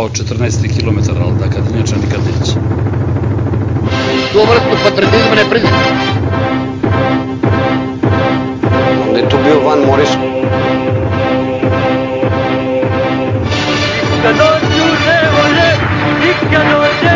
до 14 км, ал да така иначе да никад не иќе. Двоврстно патриотизм не призна. Не ту бил ван мориш. Кадо ќе не воле, никадо ќе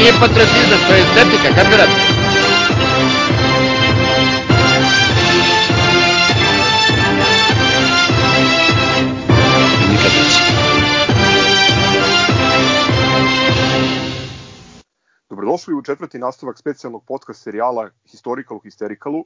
nije patriotizam, to je estetika, kapirat. Nikad. Dobrodošli u četvrti nastavak specijalnog podcast serijala Historical Hystericalu.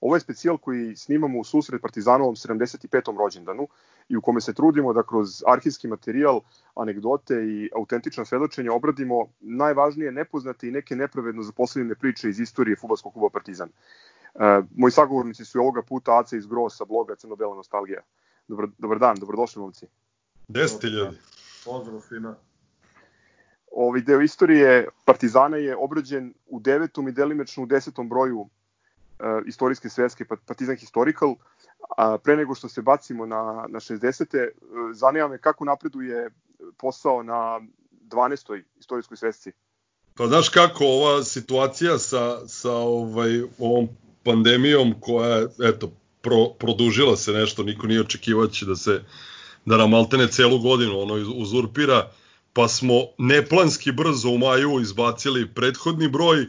Ovo je specijal koji snimamo u susret Partizanovom 75. rođendanu i u kome se trudimo da kroz arhivski materijal, anegdote i autentična svedočenja obradimo najvažnije nepoznate i neke nepravedno zaposlenine priče iz istorije futbolskog kluba Partizan. E, moji sagovornici su i ovoga puta Aca iz Gro sa bloga Crno-Bela nostalgija. Dobar, dobar dan, dobrodošli momci. 10 ljudi. Pozdrav svima. Ovaj deo istorije Partizana je obrađen u devetom i delimečno u desetom broju istorijske svetske pa- Partizan Historical. A pre nego što se bacimo na, na 60. uh, zanima me kako napreduje posao na 12. istorijskoj svesci. Pa znaš kako ova situacija sa, sa ovaj, ovom pandemijom koja je, eto, pro, produžila se nešto, niko nije očekivao da da se da nam maltene celu godinu ono uzurpira, pa smo neplanski brzo u maju izbacili prethodni broj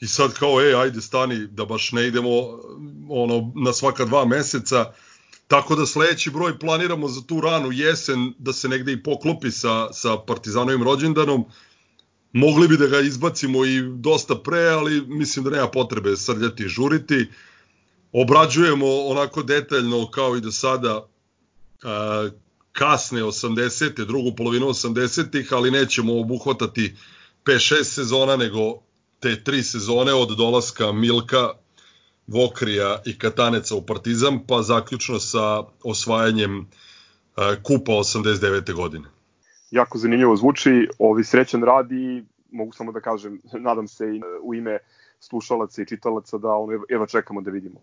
i sad kao, ej, ajde stani, da baš ne idemo ono, na svaka dva meseca, Tako da sledeći broj planiramo za tu ranu jesen da se negde i poklopi sa, sa Partizanovim rođendanom. Mogli bi da ga izbacimo i dosta pre, ali mislim da nema potrebe srljati i žuriti. Obrađujemo onako detaljno kao i do sada a, kasne 80. drugu polovinu 80-ih, ali nećemo obuhvatati 5-6 sezona, nego te tri sezone od dolaska Milka, Vokrija i Kataneca u Partizan, pa zaključno sa osvajanjem uh, kupa 89. godine. Jako zanimljivo zvuči, ovi srećan rad i mogu samo da kažem, nadam se i u ime slušalaca i čitalaca da ono, eva čekamo da vidimo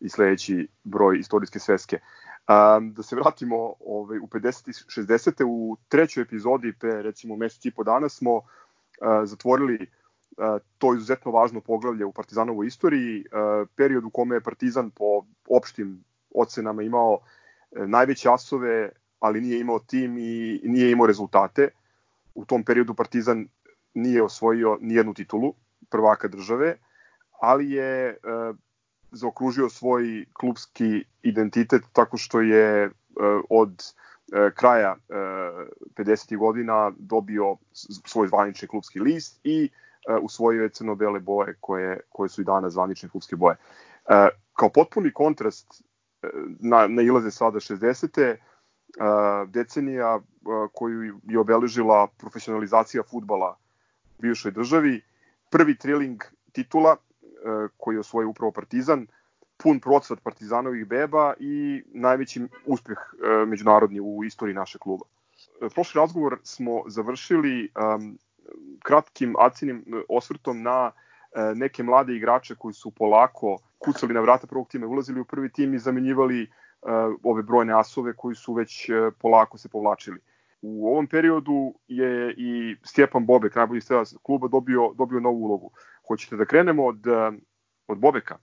i sledeći broj istorijske sveske. Um, da se vratimo ovaj, u 50. i 60. u trećoj epizodi, pre recimo mesec i po dana smo uh, zatvorili to izuzetno važno poglavlje u Partizanovoj istoriji, uh, period u kome je Partizan po opštim ocenama imao uh, najveće asove, ali nije imao tim i nije imao rezultate. U tom periodu Partizan nije osvojio nijednu titulu prvaka države, ali je zaokružio svoj klubski identitet tako što je od kraja uh, 50. godina dobio svoj zvanični klubski list i usvojio je crno-bele boje koje, koje su i danas zvanične klubske boje. Uh, kao potpuni kontrast uh, na, na ilaze sada 60. Uh, decenija koju je obeležila profesionalizacija futbala u bivšoj državi, prvi triling titula koji je osvojio upravo Partizan, pun procvat Partizanovih beba i najveći uspeh međunarodni u istoriji našeg kluba. Prošli razgovor smo završili um, kratkim acinim osvrtom na uh, neke mlade igrače koji su polako kucali na vrata prvog tima, ulazili u prvi tim i zamenjivali uh, ove brojne asove koji su već polako se povlačili. U ovom periodu je i Stjepan Bobek, najbolji strelac kluba, dobio, dobio novu ulogu. Hoćete da krenemo od, od Bobeka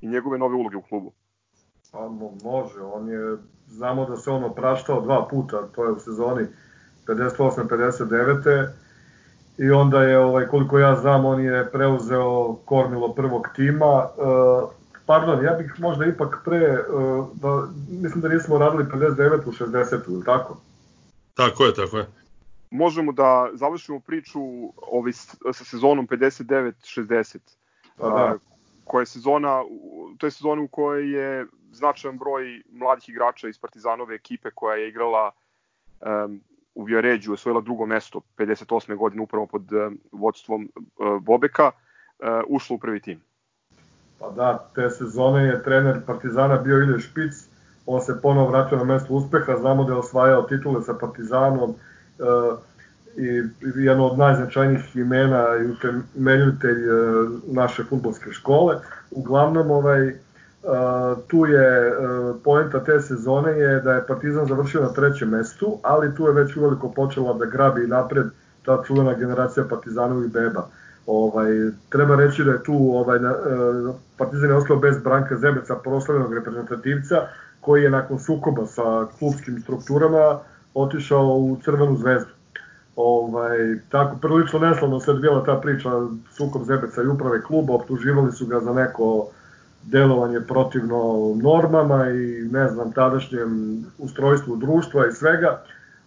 i njegove nove uloge u klubu? Pa može, on je, znamo da se on opraštao dva puta, to je u sezoni 58-59. I onda je, ovaj, koliko ja znam, on je preuzeo kormilo prvog tima. E, pardon, ja bih možda ipak pre, e, da, mislim da nismo radili 59 u 60 ili tako? Tako je, tako je. Možemo da završimo priču ovaj, sa sezonom 59-60. Pa da. koja je sezona, to je sezona u kojoj je značajan broj mladih igrača iz Partizanove ekipe koja je igrala um, u Vioređu, osvojila drugo mesto 58. godine upravo pod um, vodstvom uh, Bobeka, uh, ušla u prvi tim. Pa da, te sezone je trener Partizana bio Ilje Špic, on se ponovo vratio na mesto uspeha, znamo da je osvajao titule sa Partizanom i jedno od najznačajnijih imena i utemeljitelj naše futbolske škole. Uglavnom, ovaj, tu je poenta te sezone je da je Partizan završio na trećem mestu, ali tu je već uveliko počela da grabi napred ta čuvena generacija Partizanovih beba. Ovaj, treba reći da je tu ovaj, na, Partizan je ostao bez Branka Zebeca, proslavljenog reprezentativca, koji je nakon sukoba sa klubskim strukturama otišao u Crvenu zvezdu. Ovaj, tako, prilično neslavno se odvijela ta priča sukob Zebeca i uprave kluba, optuživali su ga za neko delovanje protivno normama i ne znam, tadašnjem ustrojstvu društva i svega.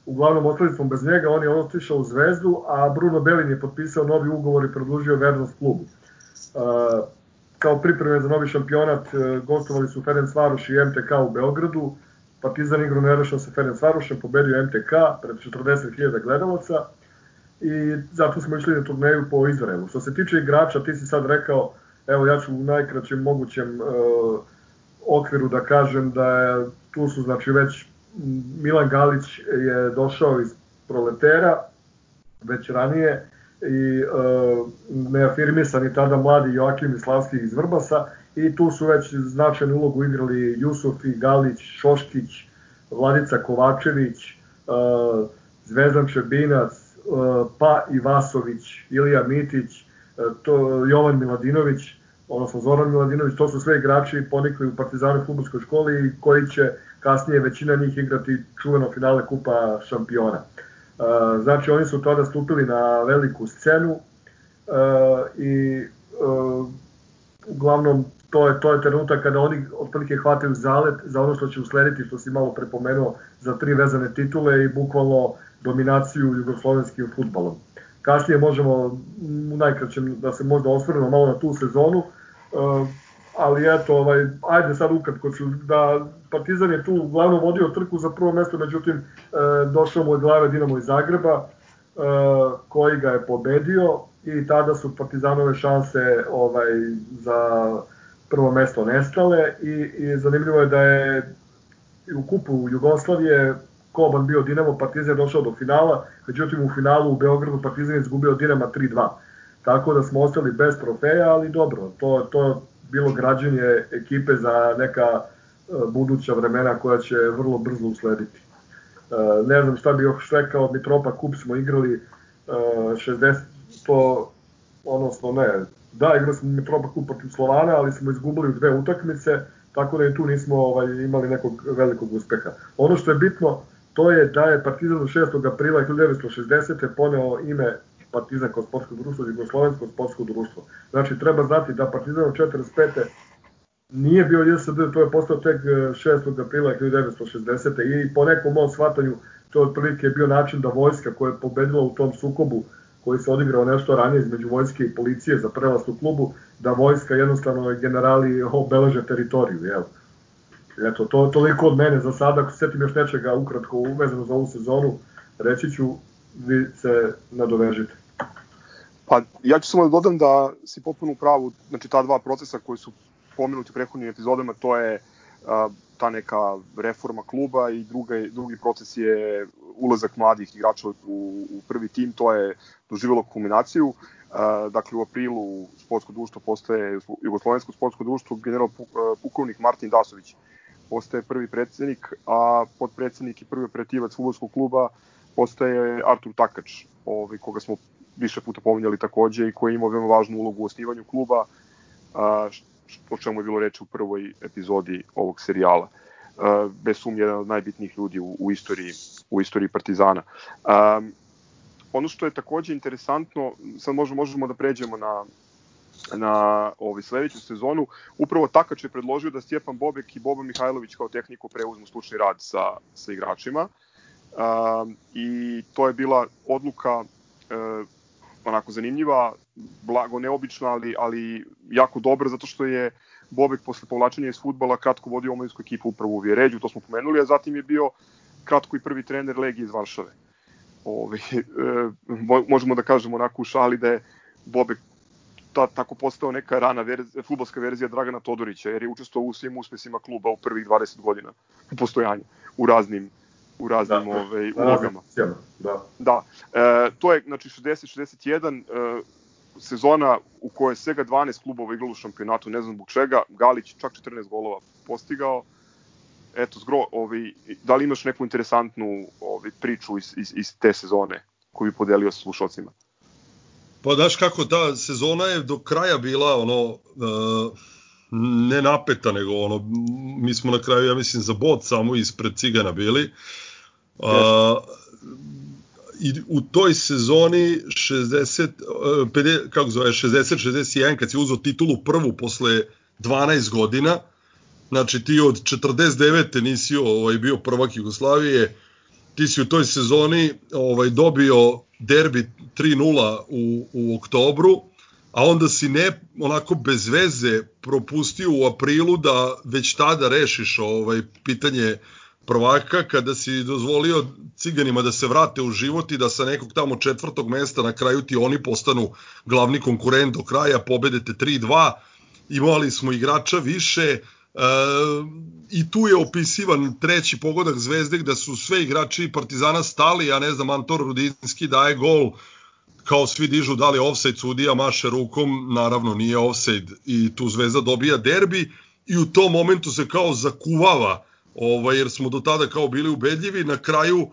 Uglavnom, ostali smo bez njega, on je otišao u Zvezdu, a Bruno Belin je potpisao novi ugovor i produžio vernost klubu. Uh, kao pripreme za novi šampionat uh, gostovali su Ferenc Varoš i MTK u Beogradu, Partizan igru nerešao sa Ferenc Varošem, pobedio MTK pred 40.000 gledalaca i zato smo išli na turneju po Izraelu. Što se tiče igrača, ti si sad rekao, Evo ja ću u najkraćem mogućem uh, okviru da kažem da je, tu su znači već Milan Galić je došao iz proletera već ranije i uh, neafirmisani tada mladi Joakim Islavski iz Vrbasa i tu su već značajnu ulogu igrali Jusuf i Galić, Šoškić, Vladica Kovačević, uh, Zvezdan Čebinac, uh, pa i Vasović, Ilija Mitić, to Jovan Miladinović, odnosno Zoran Miladinović, to su sve igrači ponikli u Partizanu futbolskoj školi i koji će kasnije većina njih igrati čuveno finale Kupa šampiona. Znači oni su tada stupili na veliku scenu i uglavnom to je, to je trenutak kada oni otprilike hvataju zalet za ono što će uslediti, što si malo prepomenuo, za tri vezane titule i bukvalno dominaciju jugoslovenskim futbalom. Kasnije možemo u najkraćem da se možda osvrnemo malo na tu sezonu, uh, ali eto, ovaj, ajde sad ukratko ću, da Partizan je tu uglavnom vodio trku za prvo mesto, međutim uh, došao mu od glave Dinamo iz Zagreba, uh, koji ga je pobedio i tada su Partizanove šanse ovaj, za prvo mesto nestale i, i zanimljivo je da je u kupu Jugoslavije Koban bio Dinamo, Partizan je došao do finala, međutim u finalu u Beogradu Partizan je izgubio Dinama 3-2. Tako da smo ostali bez trofeja, ali dobro, to, to je bilo građenje ekipe za neka e, buduća vremena koja će vrlo brzo uslediti. E, ne znam šta bi još rekao, Mitropa Kup smo igrali 60, e, to, odnosno ne, da, igrali smo Mitropa Kup protiv Slovana, ali smo izgubili dve utakmice, tako da i tu nismo ovaj, imali nekog velikog uspeha. Ono što je bitno, to je da je Partizan 6. aprila 1960. poneo ime Partizan kao sportsko društvo, Jugoslovensko sportsko društvo. Znači, treba znati da Partizan od 45. nije bio JSD, to je postao tek 6. E, aprila 1960. I po nekom mom shvatanju, to otprilike bio način da vojska koja je pobedila u tom sukobu, koji se odigrao nešto ranije između vojske i policije za prelast u klubu, da vojska jednostavno generali obeleže teritoriju, jel? Eto, to toliko od mene za sada, ako se setim još nečega ukratko uvezano za ovu sezonu, reći ću, vi se nadovežite. Pa ja ću samo da dodam da si potpuno u pravu, znači ta dva procesa koji su pomenuti u prethodnim epizodama, to je a, ta neka reforma kluba i druga, drugi proces je ulazak mladih igrača u, u prvi tim, to je doživjelo kulminaciju. A, dakle, u aprilu sportsko društvo postaje Jugoslovensko sportsko društvo, general pukovnik Martin Dasović postaje prvi predsednik, a podpredsednik i prvi operativac futbolskog kluba postaje Artur Takač, ovaj, koga smo više puta pominjali takođe i koji ima veoma važnu ulogu u osnivanju kluba, a, o čemu je bilo reči u prvoj epizodi ovog serijala. A, bez sumnje jedan od najbitnijih ljudi u, u istoriji u istoriji Partizana. A, ono što je takođe interesantno, sad možemo, možemo da pređemo na na ovaj sledeću sezonu, upravo Takač je predložio da Stjepan Bobek i Boba Mihajlović kao tehniku preuzmu stručni rad sa, sa igračima. Um, I to je bila odluka uh, onako zanimljiva, blago neobična, ali, ali jako dobra, zato što je Bobek posle povlačenja iz futbala kratko vodio omladinsku ekipu upravo u Vjeređu, to smo pomenuli, a zatim je bio kratko i prvi trener Legije iz Varšave. Ove, e, možemo da kažemo onako u šali da je Bobek ta, tako postao neka rana verzija, futbolska verzija Dragana Todorića, jer je učestvovao u svim uspesima kluba u prvih 20 godina u postojanju, u raznim u raznim da, ovaj, ulogama. Da. da. E, to je, znači, 60-61 e, sezona u kojoj je svega 12 klubova igralo u šampionatu, ne znam zbog čega, Galić čak 14 golova postigao. Eto, zgro, ovaj, da li imaš neku interesantnu ovaj, priču iz, iz, iz te sezone koju bi podelio sa slušalcima? Pa daš kako ta sezona je do kraja bila ono uh, ne napeta nego ono mi smo na kraju ja mislim za bod samo ispred Cigana bili. Uh, i u toj sezoni 60 50 kako zove 60 61 kad si uzeo titulu prvu posle 12 godina znači ti od 49. nisi ovaj bio prvak Jugoslavije ti si u toj sezoni ovaj dobio derbi 3-0 u, u oktobru, a onda si ne onako bez veze propustio u aprilu da već tada rešiš ovaj pitanje prvaka kada si dozvolio ciganima da se vrate u život i da sa nekog tamo četvrtog mesta na kraju ti oni postanu glavni konkurent do kraja, pobedete 3-2, imali smo igrača više, E, I tu je opisivan treći pogodak Zvezde gde su sve igrači Partizana stali, ja ne znam, Antor Rudinski daje gol, kao svi dižu da li offside, sudija maše rukom, naravno nije offside. I tu Zvezda dobija derbi i u tom momentu se kao zakuvava, ovaj, jer smo do tada kao bili ubedljivi, na kraju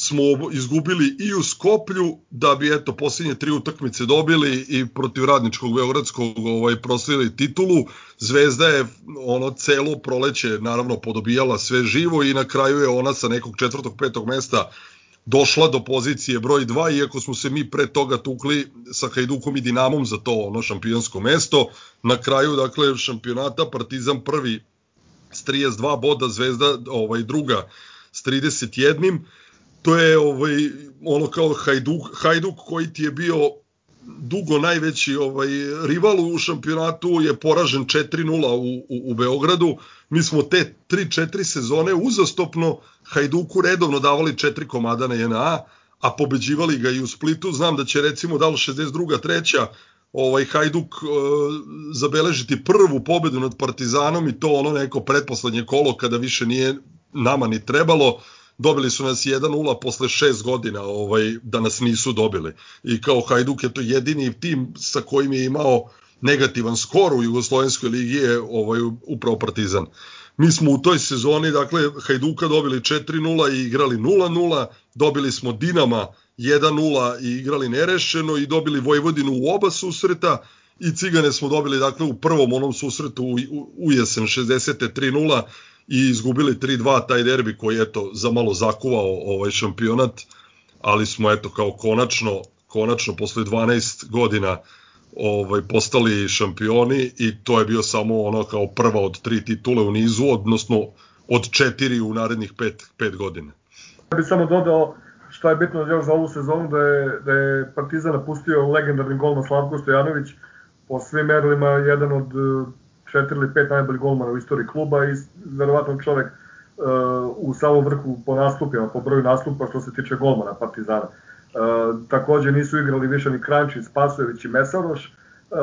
smo izgubili i u Skoplju da bi eto posljednje tri utakmice dobili i protiv radničkog beogradskog ovaj proslavili titulu. Zvezda je ono celo proleće naravno podobijala sve živo i na kraju je ona sa nekog četvrtog petog mesta došla do pozicije broj 2 iako smo se mi pre toga tukli sa Hajdukom i Dinamom za to ono šampionsko mesto. Na kraju dakle šampionata Partizan prvi s 32 boda, Zvezda ovaj druga s 31 to je ovaj ono kao Hajduk, Hajduk koji ti je bio dugo najveći ovaj rival u šampionatu je poražen 4:0 u, u, u Beogradu. Mi smo te 3-4 sezone uzastopno Hajduku redovno davali 4 komada na JNA, a pobeđivali ga i u Splitu. Znam da će recimo da li 62. treća ovaj Hajduk e, zabeležiti prvu pobedu nad Partizanom i to ono neko pretposlednje kolo kada više nije nama ni trebalo dobili su nas 1-0 posle 6 godina ovaj, da nas nisu dobili. I kao Hajduk je to jedini tim sa kojim je imao negativan skor u Jugoslovenskoj ligi je ovaj, upravo Partizan. Mi smo u toj sezoni, dakle, Hajduka dobili 4-0 i igrali 0-0, dobili smo Dinama 1-0 i igrali nerešeno i dobili Vojvodinu u oba susreta i Cigane smo dobili, dakle, u prvom onom susretu u, u, jesen 60. 3-0 i izgubili 3-2 taj derbi koji je eto zamalo zakuvao ovaj šampionat, ali smo eto kao konačno konačno posle 12 godina ovaj postali šampioni i to je bio samo ono kao prva od tri titule u nizu, odnosno od četiri u narednih pet, pet godina. Ja bih samo dodao šta je bitno još za ovu sezonu da je, da je Partizan napustio legendarni golman Slavko Stojanović po svim merilima jedan od četiri ili pet najboljih golmana u istoriji kluba i verovatno čovek uh, u samom vrhu po nastupima, po broju nastupa što se tiče golmana Partizana. Uh, takođe nisu igrali više ni Krančić, Spasojević i Mesaroš, uh,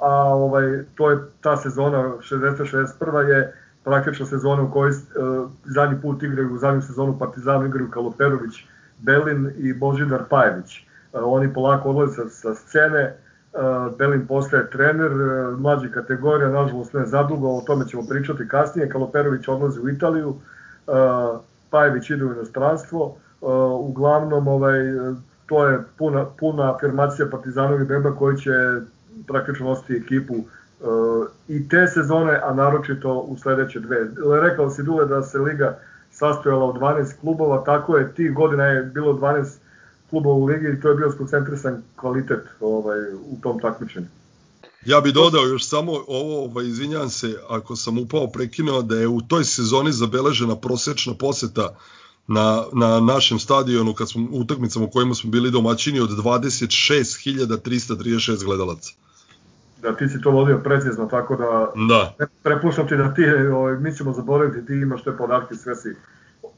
a ovaj, to je ta sezona 60-61 je praktično sezona u kojoj uh, zadnji put igraju u zadnju sezonu Partizanu igraju Kaloperović, Belin i Božidar Pajević. Oni polako odlaze sa, sa scene, Belin postaje trener, mlađi kategorija, nažalost ne zadugo, o tome ćemo pričati kasnije. Kaloperović odlazi u Italiju, Pajević ide u inostranstvo, uglavnom ovaj, to je puna, puna afirmacija Partizanovi Beba koji će praktično nositi ekipu i te sezone, a naročito u sledeće dve. Rekao si Dule da se Liga sastojala od 12 klubova, tako je, tih godina je bilo 12 klubova u ligi i to je bio skoncentrisan kvalitet ovaj, u tom takmičenju. Ja bih dodao još samo ovo, ovaj, izvinjam se ako sam upao prekinuo, da je u toj sezoni zabeležena prosečna poseta na, na našem stadionu kad smo utakmicama u kojima smo bili domaćini od 26.336 gledalaca. Da ti si to vodio precizno, tako da, da. prepuštam ti da ti, ovaj, mi ćemo zaboraviti, ti imaš te podatke, sve si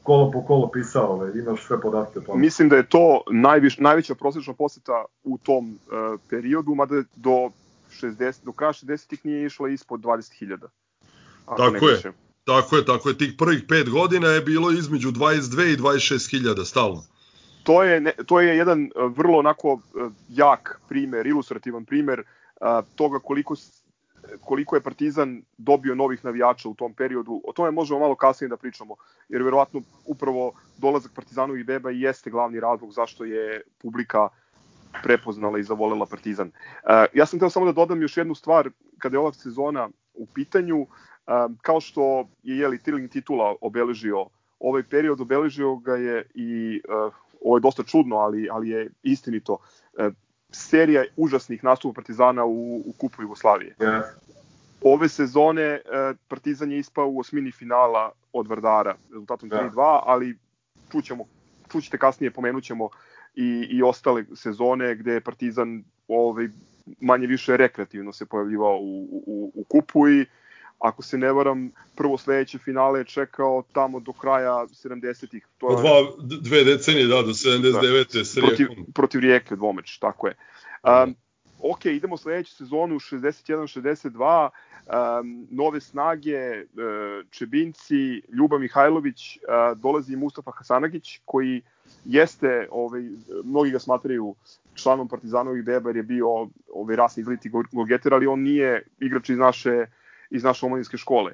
kolo po kolo pisao, ovaj, imaš sve podatke o tome. Mislim da je to najviš, najveća prosečna poseta u tom uh, periodu, mada do 60, do kraja 60-ih nije išla ispod 20.000. Tako je. Tako je, tako je. Tih prvih pet godina je bilo između 22 i 26 hiljada stalno. To je, ne, to je jedan vrlo onako jak primer, ilustrativan primer toga koliko koliko je Partizan dobio novih navijača u tom periodu, o tome možemo malo kasnije da pričamo, jer verovatno upravo dolazak Partizanovih beba i jeste glavni razlog zašto je publika prepoznala i zavolela Partizan. Uh, ja sam teo samo da dodam još jednu stvar, kada je ova sezona u pitanju, uh, kao što je jeli Trilling titula obeležio ovaj period, obeležio ga je i uh, ovo je dosta čudno, ali, ali je istinito, serija užasnih nastupa Partizana u, u Kupu Jugoslavije. Yeah. Ove sezone Partizan je ispao u osmini finala od Vardara, rezultatom 3-2, da. ali čućemo, čućete kasnije, pomenućemo i, i ostale sezone gde je Partizan ovaj, manje više rekreativno se pojavljivao u, u, u kupu i ako se ne varam, prvo sledeće finale je čekao tamo do kraja 70-ih. To je, dva, dve decenije, da, do 79. Da, s protiv, protiv Rijeke dvomeč, tako je. Um, ok, idemo sledeću sezonu 61-62, um, nove snage, uh, Čebinci, Ljuba Mihajlović, uh, dolazi Mustafa Hasanagić, koji jeste, ovaj, mnogi ga smatraju članom Partizanovih beba jer je bio ovaj rasni izliti golgeter, ali on nije igrač iz naše, iz naše omladinske škole.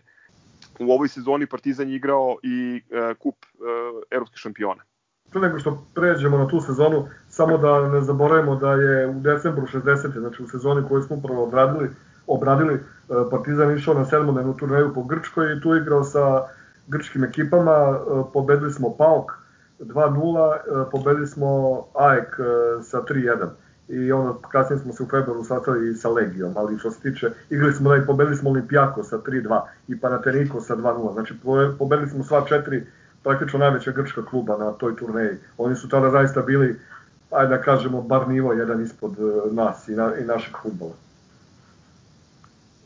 U ovoj sezoni Partizan je igrao i uh, kup uh, evropskih šampiona. Pre nego što pređemo na tu sezonu, samo da ne zaboravimo da je u decembru 60. znači u sezoni koju smo upravo odradili, obradili, e, Partizan išao na sedmodnevnu turneju po Grčkoj i tu igrao sa grčkim ekipama, e, pobedili smo PAOK 2-0, e, pobedili smo AEK sa 3-1 i onda kasnije smo se u februaru sastali sa Legijom, ali što se tiče, igrali smo da pobedili smo Olimpijako sa 3-2 i Panateniko sa 2-0, znači pobedili smo sva četiri praktično najveća grčka kluba na toj turneji. Oni su tada zaista bili, ajde da kažemo, bar nivo jedan ispod e, nas i, na, i našeg futbola.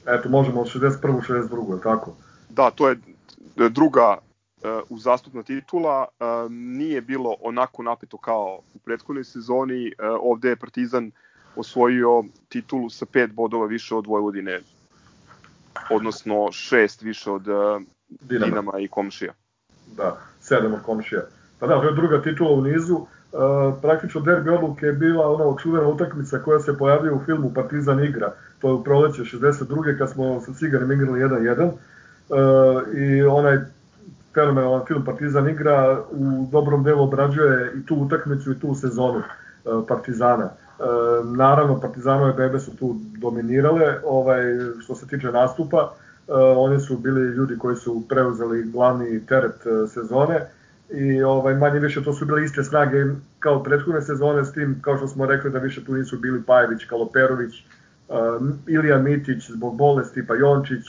Eto, možemo od 61. 62. tako? Da, to je druga uzastupna titula. Uh, nije bilo onako napeto kao u prethodnoj sezoni. Uh, ovde je Partizan osvojio titulu sa pet bodova više od Vojvodine, odnosno šest više od uh, Dinama. Dinama i Komšija. Da sedam od komšija. Pa da, je druga titula u nizu. Uh, praktično derbi odluke je bila ona čuvena utakmica koja se pojavljuje u filmu Partizan igra. To je u proleće 62. kad smo sa Cigarim igrali 1-1. Uh, I onaj fenomenalan film Partizan igra u dobrom delu obrađuje i tu utakmicu i tu sezonu uh, Partizana. Uh, naravno, Partizanove bebe su tu dominirale, ovaj, što se tiče nastupa, Uh, oni su bili ljudi koji su preuzeli glavni teret sezone i ovaj manje više to su bile iste snage kao prethodne sezone s tim kao što smo rekli da više tu nisu bili Pajević, Kaloperović, Ilija Mitić zbog bolesti, pa Jončić,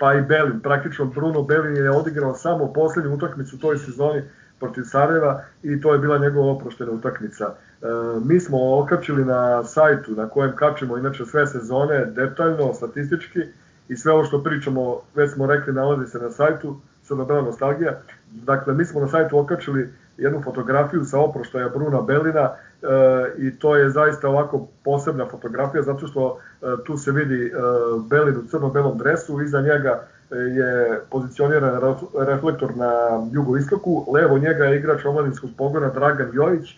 pa i Belin. Praktično Bruno Belin je odigrao samo poslednju utakmicu u toj sezoni protiv Sarajeva i to je bila njegova oproštena utakmica. E, mi smo okačili na sajtu na kojem kačemo inače sve sezone detaljno, statistički i sve ovo što pričamo, već smo rekli, nalazi se na sajtu Crnobela nostalgija. Dakle, mi smo na sajtu okačili jednu fotografiju sa oproštaja Bruna Belina e, i to je zaista ovako posebna fotografija zato što e, tu se vidi e, Belin u crno-belom dresu, iza njega je pozicioniran reflektor na jugoistoku, levo njega je igrač omladinskog pogona Dragan Jojić e,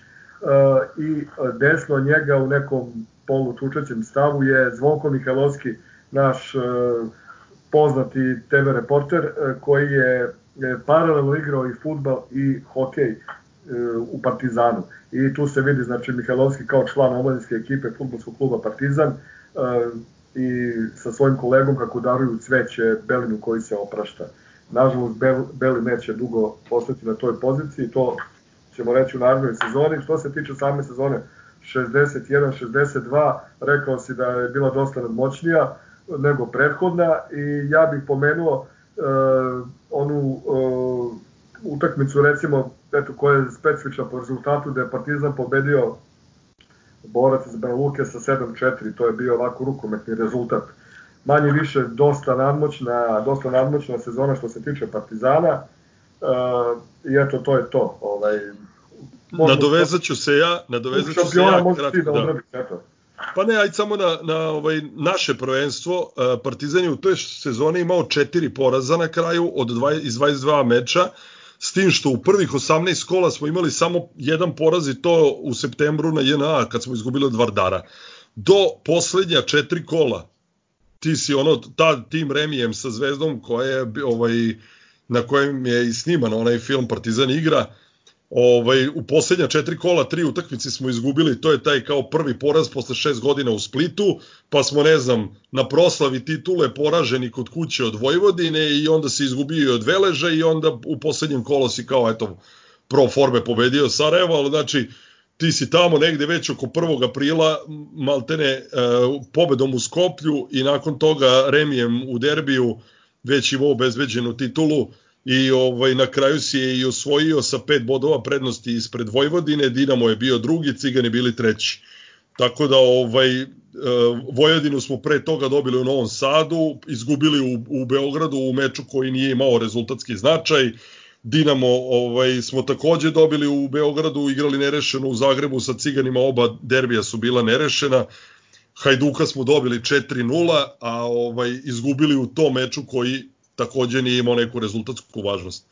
i desno njega u nekom polučučećem stavu je Zvonko Mihajlovski, naš e, poznati TV reporter e, koji je paralelno igrao i futbal i hokej u Partizanu. I tu se vidi znači Mihajlovski kao član omladinske ekipe futbolskog kluba Partizan i sa svojim kolegom kako daruju cveće Belinu koji se oprašta. Nažalost, Bel, Beli neće dugo ostati na toj poziciji, to ćemo reći u narednoj sezoni. Što se tiče same sezone 61-62, rekao si da je bila dosta nadmoćnija nego prethodna i ja bih pomenuo uh, onu uh, utakmicu recimo eto, koja je specifična po rezultatu da je Partizan pobedio borac iz Banja Luke sa 7-4, to je bio ovako rukometni rezultat. Manje više dosta nadmoćna, dosta nadmoćna sezona što se tiče Partizana. Uh, I eto, to je to. Ovaj, nadovezat ću se ja, nadovezat ću se ja. Kratko, da, da. Eto. Pa ne, ajde samo na, na ovaj, naše prvenstvo. Partizan je u toj sezoni imao četiri poraza na kraju od 20, iz 22 meča, s tim što u prvih 18 kola smo imali samo jedan poraz i to u septembru na JNA kad smo izgubili od Vardara. Do poslednja četiri kola ti si ono, ta tim Remijem sa Zvezdom koja je, ovaj, na kojem je i sniman onaj film Partizan igra, ovaj, u poslednja četiri kola, tri utakmice smo izgubili, to je taj kao prvi poraz posle šest godina u Splitu, pa smo, ne znam, na proslavi titule poraženi kod kuće od Vojvodine i onda se izgubio od Veleža i onda u poslednjem kolo si kao, eto, pro forme pobedio Sarajevo, ali znači, ti si tamo negde već oko 1. aprila maltene e, pobedom u Skoplju i nakon toga remijem u derbiju već imao obezbeđenu titulu i ovaj na kraju si je i osvojio sa pet bodova prednosti ispred Vojvodine, Dinamo je bio drugi, Cigani bili treći. Tako da ovaj e, Vojvodinu smo pre toga dobili u Novom Sadu, izgubili u, u Beogradu u meču koji nije imao rezultatski značaj. Dinamo ovaj smo takođe dobili u Beogradu, igrali nerešeno u Zagrebu sa Ciganima, oba derbija su bila nerešena. Hajduka smo dobili 4:0, a ovaj izgubili u tom meču koji takođe nije imao neku rezultatsku važnost.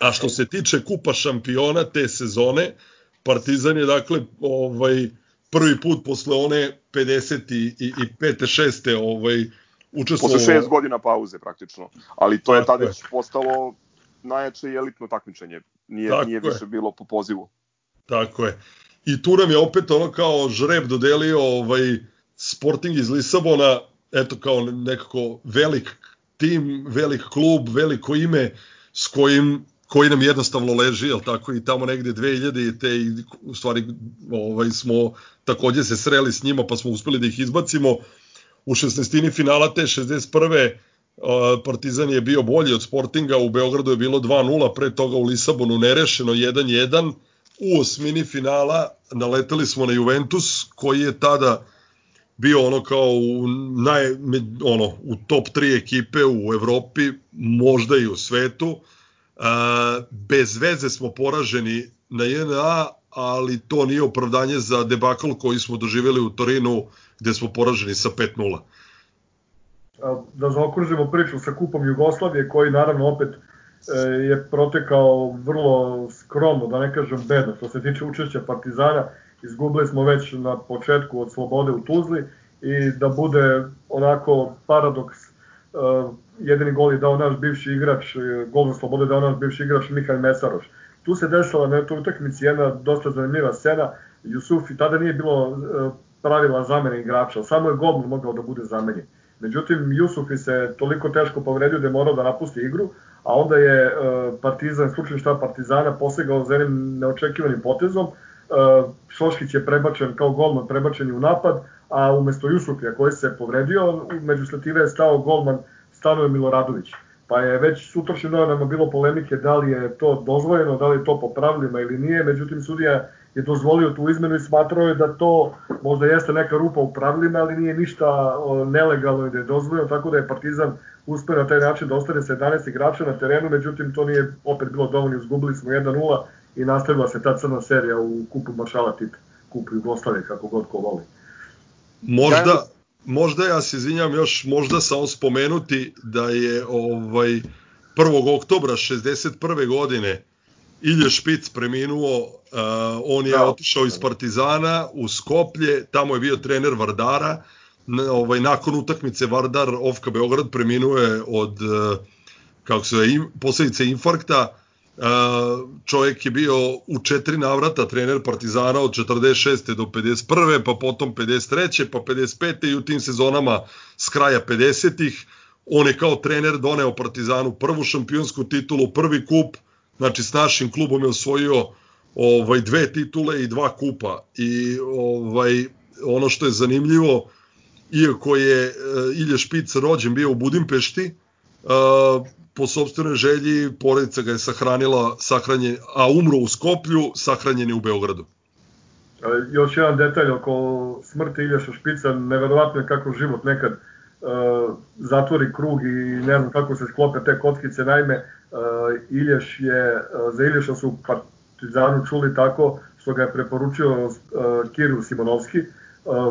A što se tiče kupa šampiona te sezone, Partizan je dakle ovaj prvi put posle one 50 i, i, i 5. 6. ovaj učestvovao Posle šest godina pauze praktično. Ali to je tada već postalo najjače i elitno takmičenje. Nije, Tako nije više je. bilo po pozivu. Tako je. I tu nam je opet ono kao žreb dodelio ovaj Sporting iz Lisabona, eto kao nekako velik tim, velik klub, veliko ime s kojim koji nam jednostavno leži, jel tako, i tamo negde 2000 i te, i u stvari, ovaj, smo takođe se sreli s njima, pa smo uspeli da ih izbacimo. U 16. finala te 61. Partizan je bio bolji od Sportinga, u Beogradu je bilo 2-0, pre toga u Lisabonu nerešeno 1-1. U osmini finala naleteli smo na Juventus, koji je tada bio ono kao u, naj, ono, u top 3 ekipe u Evropi, možda i u svetu. A, bez veze smo poraženi na JNA, ali to nije opravdanje za debakl koji smo doživjeli u Torinu, gde smo poraženi sa 5-0 da zaokružimo priču sa kupom Jugoslavije koji naravno opet e, je protekao vrlo skromno, da ne kažem bedno. Što se tiče učešća Partizana, izgubili smo već na početku od Slobode u Tuzli i da bude onako paradoks, e, jedini gol je dao naš bivši igrač, e, gol za Slobode dao naš bivši igrač Mihajl Mesaroš. Tu se desila na toj utakmici jedna dosta zanimljiva scena. Jusufi, tada nije bilo pravila zamene igrača, samo je gol mogao da bude zamenjen. Međutim, Jusufi se toliko teško povredio da je morao da napusti igru, a onda je Partizan, slučajno šta Partizana, posegao za jednim neočekivanim potezom. Šoškić je prebačen kao golman, prebačen u napad, a umesto Jusufija koji se povredio, među sletive je stao golman Stanoje Miloradović. Pa je već sutrašnjim novinama bilo polemike da li je to dozvojeno, da li je to po pravilima ili nije, međutim sudija je dozvolio tu izmenu i smatrao je da to možda jeste neka rupa u pravilima, ali nije ništa nelegalno i da je dozvoljeno, tako da je Partizan uspeo na taj način da ostane sa 11 igrača na terenu, međutim to nije opet bilo dovoljno, izgubili smo 1-0 i nastavila se ta crna serija u kupu Maršala Tita, kupu Jugoslavije, kako god ko voli. Možda, možda ja se izvinjam još, možda samo spomenuti da je ovaj 1. oktobra 61. godine Ilje Špic preminuo, uh, on je da. otišao iz Partizana u Skoplje, tamo je bio trener Vardara, ovaj, nakon utakmice Vardar Ofka Beograd preminuo je od uh, kako se im, posledice infarkta, uh, čovjek je bio u četiri navrata trener Partizana od 46. do 51. pa potom 53. pa 55. i u tim sezonama s kraja 50. On je kao trener doneo Partizanu prvu šampionsku titulu, prvi kup, Znači, s našim klubom je osvojio ovaj dve titule i dva kupa. I ovaj ono što je zanimljivo, iako je uh, Ilja Špic rođen bio u Budimpešti, uh, po sobstvenoj želji porodica ga je sahranila, sahranjen, a umro u Skoplju, sahranjen je u Beogradu. E, još jedan detalj oko smrti Iljaša Špica, neverovatno je kako život nekad uh, zatvori krug i ne znam kako se sklope te kockice. Naime, uh, Ilješ je, uh, za Ilješa su Partizanu čuli tako što ga je preporučio Kiru Simonovski,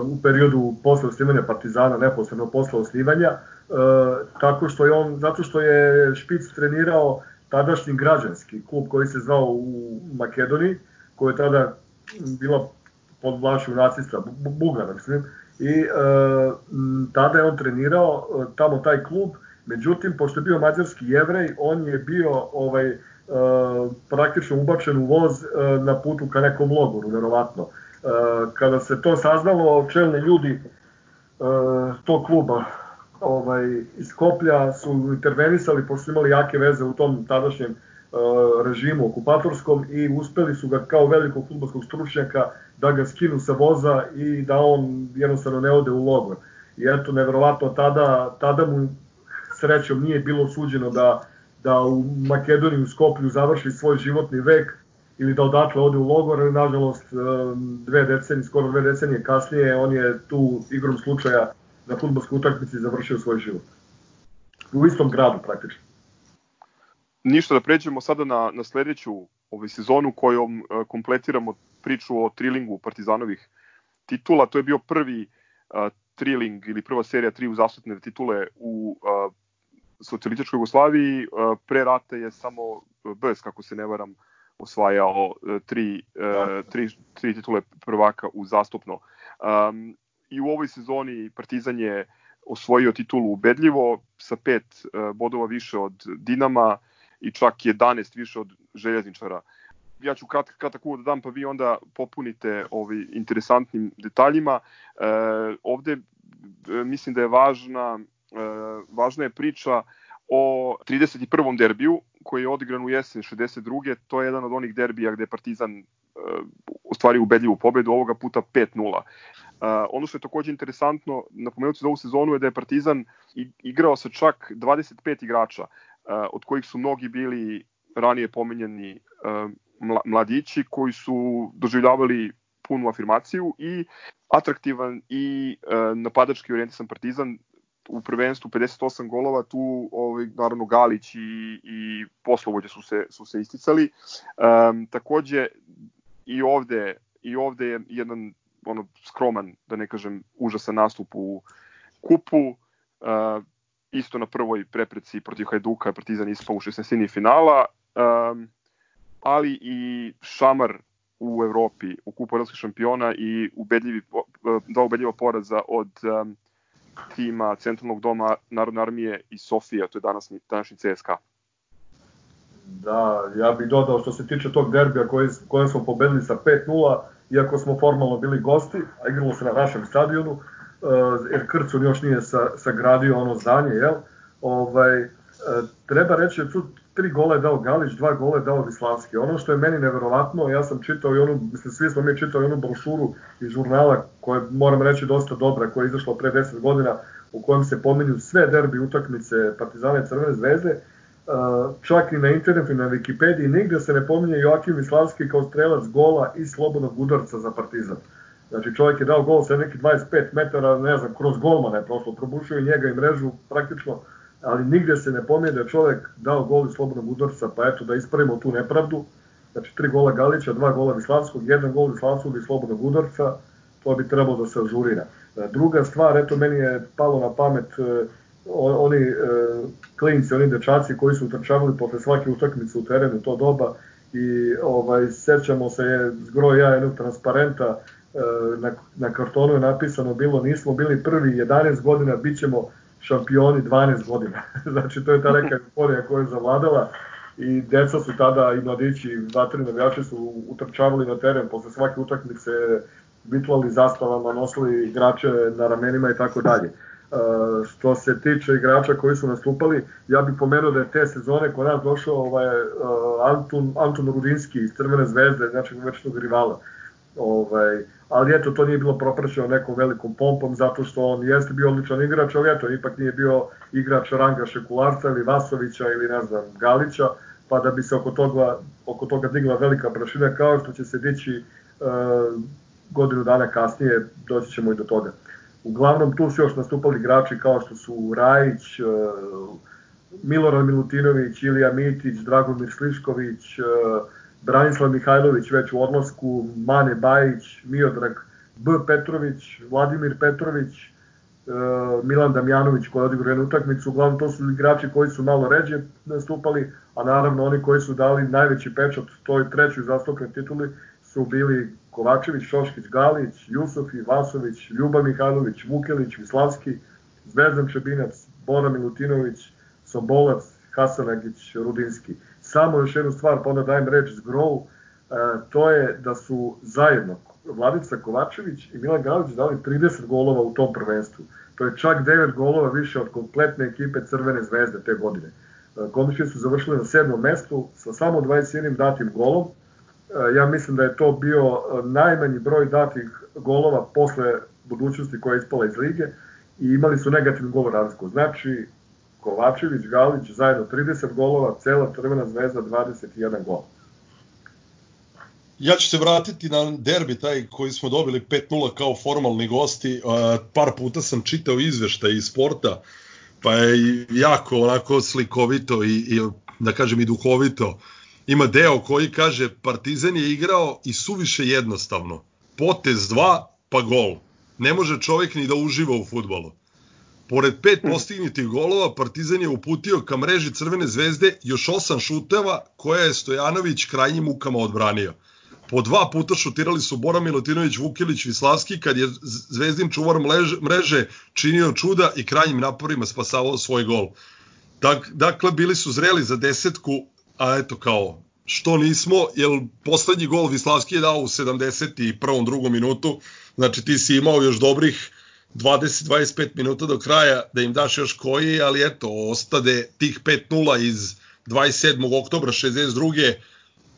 u periodu posle osnivanja Partizana, neposredno posle osnivanja, tako što je on, zato što je Špic trenirao tadašnji građanski klub koji se zvao u Makedoniji, koja je tada bila pod vlašu nacista, Bugara, mislim, i e, tada je on trenirao e, tamo taj klub, međutim, pošto je bio mađarski jevrej, on je bio ovaj, e, praktično ubačen u voz e, na putu ka nekom logoru, verovatno. E, kada se to saznalo, čelni ljudi e, tog kluba ovaj, iz Skoplja su intervenisali, pošto su imali jake veze u tom tadašnjem e, režimu okupatorskom i uspeli su ga kao velikog futbolskog stručnjaka da ga skinu sa voza i da on jednostavno ne ode u logor. I eto, neverovatno, tada, tada mu srećom nije bilo suđeno da, da u Makedoniji u Skoplju završi svoj životni vek ili da odatle ode u logor, ali nažalost dve decenije, skoro dve decenije kasnije on je tu igrom slučaja na futbolskoj utakmici završio svoj život. U istom gradu praktično. Ništa da pređemo sada na, na sledeću ovaj sezonu kojom uh, kompletiramo priču o trilingu Partizanovih titula. To je bio prvi uh, triling ili prva serija tri uzastopne titule u uh, socijalističkoj Jugoslaviji. Uh, pre rata je samo BS, kako se ne varam, osvajao tri, uh, tri, tri titule prvaka uzastopno. Um, I u ovoj sezoni Partizan je osvojio titulu ubedljivo sa pet uh, bodova više od Dinama i čak 11 više od Željezničara. Ja ću kratak, kratak uvod da dam, pa vi onda popunite ovi interesantnim detaljima. E, ovde e, mislim da je važna, e, važna je priča o 31. derbiju koji je odigran u jesen 62. To je jedan od onih derbija gde Partizan e, ostvari ubedljivu pobedu, ovoga puta 5-0. Uh, ono što je takođe interesantno, napomenuti za ovu sezonu je da je Partizan igrao sa čak 25 igrača, uh, od kojih su mnogi bili ranije pomenjeni uh, mladići koji su doživljavali punu afirmaciju i atraktivan i uh, napadački orijentisan Partizan u prvenstvu 58 golova, tu ovaj, naravno Galić i, i poslovođe su se, su se isticali. Um, takođe i ovde, i ovde je jedan ono skroman, da ne kažem, užasan nastup u kupu. Uh, isto na prvoj prepreci protiv Hajduka Partizan ispao u 16. finala. Um, ali i šamar u Evropi u kupu evropskih šampiona i ubedljivi, dva ubedljiva poraza od um, tima Centralnog doma Narodne armije i Sofija, to je danas, današnji CSKA. Da, ja bih dodao što se tiče tog derbija koji, koje smo pobedili sa 5-0, iako smo formalno bili gosti, a igralo se na našem stadionu, uh, jer Krcun još nije sa, sagradio ono zdanje, jel? Ovaj, uh, treba reći tri gola je dao Galić, dva gola je dao Vislavski. Ono što je meni neverovatno, ja sam čitao i onu, mislim, svi smo mi čitali onu brošuru iz žurnala, koja je, moram reći, dosta dobra, koja je izašla pre 10 godina, u kojem se pominju sve derbi utakmice Partizana i Crvene zvezde, čak i na internetu i na Wikipediji nigde se ne pominje Joakim Vislavski kao strelac gola i slobodnog udarca za Partizan. Znači čovjek je dao gol sa neki 25 metara, ne znam, kroz golmana je prošlo, probušio njega i mrežu praktično ali nigde se ne pominje da je čovek dao gol iz slobodnog udarca, pa eto da ispravimo tu nepravdu. Znači tri gola Galića, dva gola Vislavskog, jedan gol Vislavskog i slobodnog udarca, to bi trebalo da se ažurira. E, druga stvar, eto meni je palo na pamet e, oni e, klinci, oni dečaci koji su utrčavali posle svake utakmice u terenu to doba i ovaj sećamo se je zgro ja jednog transparenta na, na kartonu je napisano bilo nismo bili prvi 11 godina bićemo šampioni 12 godina. znači, to je ta neka euforija koja je zavladala i deca su tada i mladići, vatri navijači su utrčavali na teren posle svake utakmice, bitlali zastavama, nosili igrače na ramenima i tako dalje. Uh, što se tiče igrača koji su nastupali, ja bih pomenuo da je te sezone kod nas došao ovaj, uh, Anton, Anton Rudinski iz Crvene zvezde, znači večnog rivala. Ovaj, ali eto, to nije bilo propraćeno nekom velikom pompom, zato što on jeste bio odličan igrač, ali eto, ipak nije bio igrač Ranga Šekularca ili Vasovića ili ne znam, Galića, pa da bi se oko toga, oko toga digla velika prašina, kao što će se dići e, godinu dana kasnije, doći ćemo i do toga. Uglavnom, tu su još nastupali igrači kao što su Rajić, e, Milorad Milutinović, Ilija Mitić, Dragomir Slišković, e, Branislav Mihajlović već u odlasku, Mane Bajić, Miodrag B. Petrović, Vladimir Petrović, e, Milan Damjanović koji je odigrao jednu utakmicu, uglavnom to su igrači koji su malo ređe nastupali, a naravno oni koji su dali najveći pečat toj trećoj zastupnoj tituli su bili Kovačević, Šoškić, Galić, Jusofi, Vasović, Ljubav Mihajlović, Vukelić, Vislavski, Zvezdan Čebinac, Bora Milutinović, Sobolac, Hasanagić, Rudinski. Samo još jednu stvar, pa onda dajem reč Zgrovu, e, to je da su zajedno Vladica Kovačević i Milan Galić dali 30 golova u tom prvenstvu. To je čak 9 golova više od kompletne ekipe Crvene zvezde te godine. E, Komšije su završili na sedmom mestu sa samo 21 datim golom. E, ja mislim da je to bio najmanji broj datih golova posle budućnosti koja je ispala iz lige i imali su negativnu gol razliku. Znači, Kovačević, Galić zajedno 30 golova, cela Crvena zvezda 21 gol. Ja ću se vratiti na derbi taj koji smo dobili 5-0 kao formalni gosti. Par puta sam čitao izveštaj iz sporta, pa je jako onako slikovito i, i da kažem i duhovito. Ima deo koji kaže Partizan je igrao i suviše jednostavno. Potez 2 pa gol. Ne može čovjek ni da uživa u futbolu. Pored pet postignutih golova, Partizan je uputio ka mreži Crvene zvezde još osam šuteva koje je Stojanović krajnjim mukama odbranio. Po dva puta šutirali su Bora Milutinović, Vukilić, Vislavski, kad je zvezdin čuvar mreže činio čuda i krajnjim naporima spasavao svoj gol. Dak, dakle, bili su zreli za desetku, a eto kao, što nismo, jer poslednji gol Vislavski je dao u 71. drugom minutu, znači ti si imao još dobrih 20-25 minuta do kraja da im daš još koji, ali eto, ostade tih 5-0 iz 27. oktobra 62.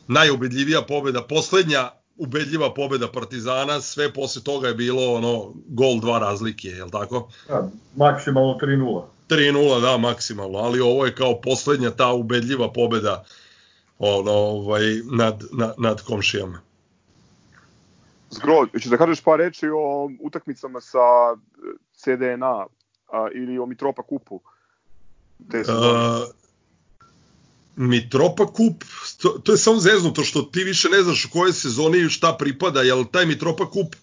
najubedljivija pobeda, poslednja ubedljiva pobeda Partizana, sve posle toga je bilo ono gol dva razlike, je l' tako? Da, maksimalno 3-0. 3-0, da, maksimalno, ali ovo je kao poslednja ta ubedljiva pobeda ono, ovaj, nad, nad, nad komšijama. Zgro, ćeš da kažeš par reči o utakmicama sa CDNA a, ili o Mitropa kupu? Te uh, Mitropa kup, to, to je samo zeznuto što ti više ne znaš u kojoj sezoni šta pripada, jel taj Mitropa kup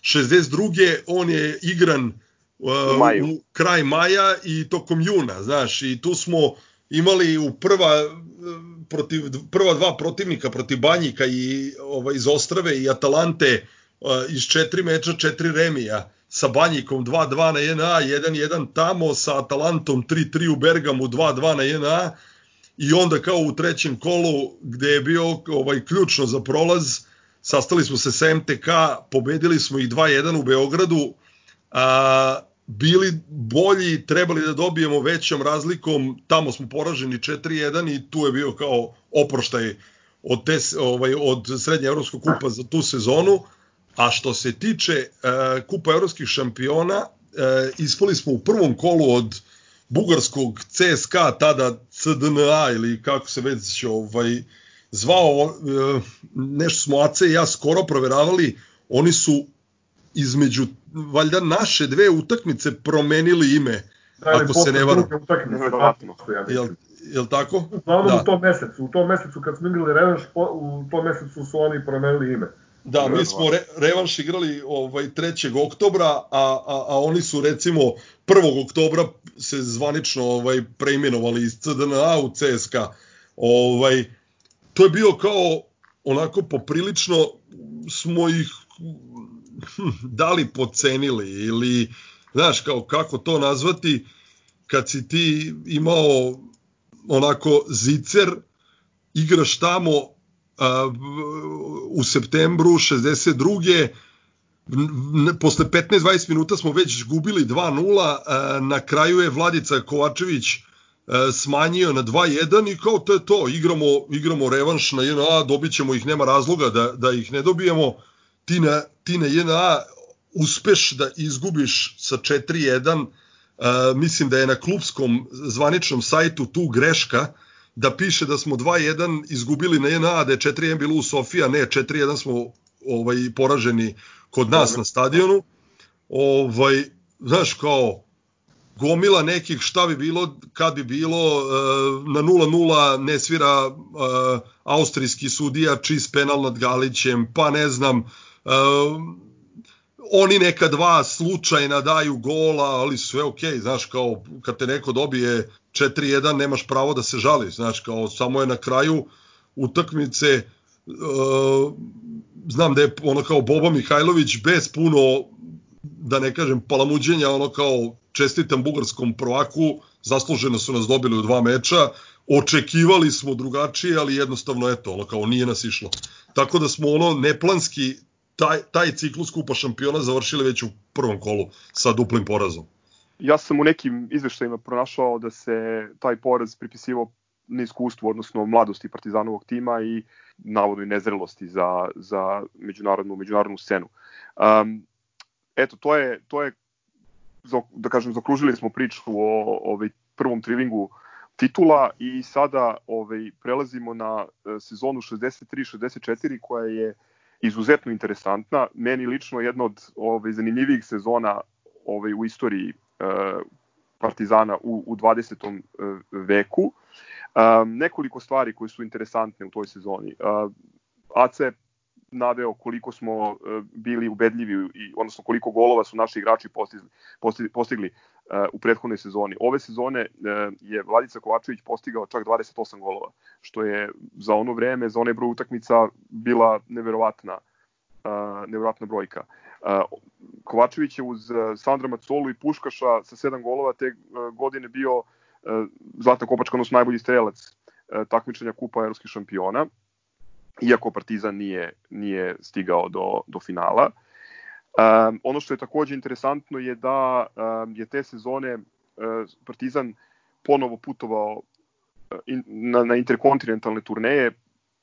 62. on je igran uh, u, maju. u kraj maja i tokom juna, znaš, i tu smo imali u prva protiv prva dva protivnika protiv Banjika i ovaj iz Ostrave i Atalante uh, iz četiri meča četiri remija sa Banjikom 2-2 na 1A, 1-1 tamo, sa Atalantom 3-3 u Bergamu 2-2 na 1A i onda kao u trećem kolu gde je bio ovaj ključno za prolaz, sastali smo se sa MTK, pobedili smo ih 2-1 u Beogradu, a, bili bolji, trebali da dobijemo većom razlikom, tamo smo poraženi 4-1 i tu je bio kao oproštaj od, te, ovaj, od srednje evropskog kupa za tu sezonu, A što se tiče uh, Kupa evropskih šampiona, uh, ispali smo u prvom kolu od bugarskog CSKA, tada CDNA ili kako se već ovaj, zvao, uh, nešto smo AC i ja skoro proveravali, oni su između valjda naše dve utakmice promenili ime, da, ako se ne varam. Jel, jel tako? Uglavnom da. u tom mesecu, u tom mesecu kad smo igrali revanš, u tom mesecu su oni promenili ime. Da, mi smo re, revanš igrali ovaj 3. oktobra, a, a, a oni su recimo 1. oktobra se zvanično ovaj preimenovali iz CDNA u CSKA. Ovaj to je bio kao onako poprilično smo ih hm, da li pocenili ili znaš kao kako to nazvati kad si ti imao onako zicer igraš tamo u septembru 62. Posle 15-20 minuta smo već gubili 2-0, na kraju je Vladica Kovačević smanjio na 2-1 i kao to je to, igramo, igramo revanš na JNA, dobit ćemo ih, nema razloga da, da ih ne dobijemo, ti na, ti na JNA uspeš da izgubiš sa 4-1, mislim da je na klubskom zvaničnom sajtu tu greška, uh, da piše da smo 2-1 izgubili na JNA, da je 4-1 bilo u Sofija, ne, 4-1 smo ovaj poraženi kod nas na stadionu. Ovaj, znaš, kao, gomila nekih šta bi bilo kad bi bilo uh, na 0-0 ne svira uh, austrijski sudija čist penal nad Galićem, pa ne znam uh, oni neka dva slučajna daju gola, ali sve ok, znaš, kao kad te neko dobije 4-1, nemaš pravo da se žali, znaš, kao samo je na kraju utakmice, uh, znam da je ono kao Boba Mihajlović bez puno, da ne kažem, palamuđenja, ono kao čestitam bugarskom prvaku, zasluženo su nas dobili u dva meča, očekivali smo drugačije, ali jednostavno eto, ono kao nije nas išlo. Tako da smo ono neplanski taj, taj ciklus kupa šampiona završili već u prvom kolu sa duplim porazom. Ja sam u nekim izveštajima pronašao da se taj poraz pripisivao neiskustvu, odnosno mladosti Partizanovog tima i navodnoj nezrelosti za, za međunarodnu, međunarodnu scenu. Um, eto, to je, to je da kažem, zakružili smo priču o ovaj prvom trilingu titula i sada ovaj prelazimo na e, sezonu 63-64 koja je izuzetno interesantna. Meni lično jedna od ovaj zanimljivijih sezona ovaj u istoriji Partizana u, u 20. E, veku. Um, nekoliko stvari koje su interesantne u toj sezoni. Uh, AC naveo koliko smo e, bili ubedljivi i odnosno koliko golova su naši igrači postigli, postigli, postigli e, u prethodnoj sezoni. Ove sezone e, je Vladica Kovačević postigao čak 28 golova, što je za ono vreme, za onaj broj utakmica bila neverovatna neverovatna brojka. Kovačević je uz Sandra Macolu i Puškaša sa sedam golova te godine bio zlatna kopačka, odnosno najbolji strelac takmičenja Kupa evropskih šampiona iako Partizan nije, nije stigao do, do finala. Um, ono što je takođe interesantno je da um, je te sezone Partizan ponovo putovao in, na, na interkontinentalne turneje.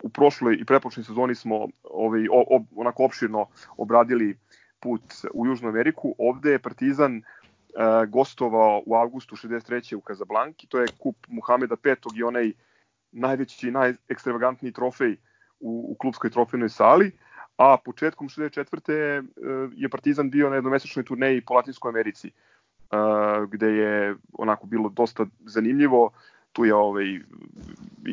U prošloj i prepočnoj sezoni smo ovaj, o, o, onako opširno obradili put u Južnu Ameriku. Ovde je Partizan uh, gostovao u avgustu 63. u Kazablanki. To je kup Muhameda V. i onaj najveći i najekstravagantniji trofej u, u klubskoj trofejnoj sali, a početkom 64. E, je Partizan bio na jednomesečnoj turneji po Latinskoj Americi, e, gde je onako bilo dosta zanimljivo, tu je ovaj,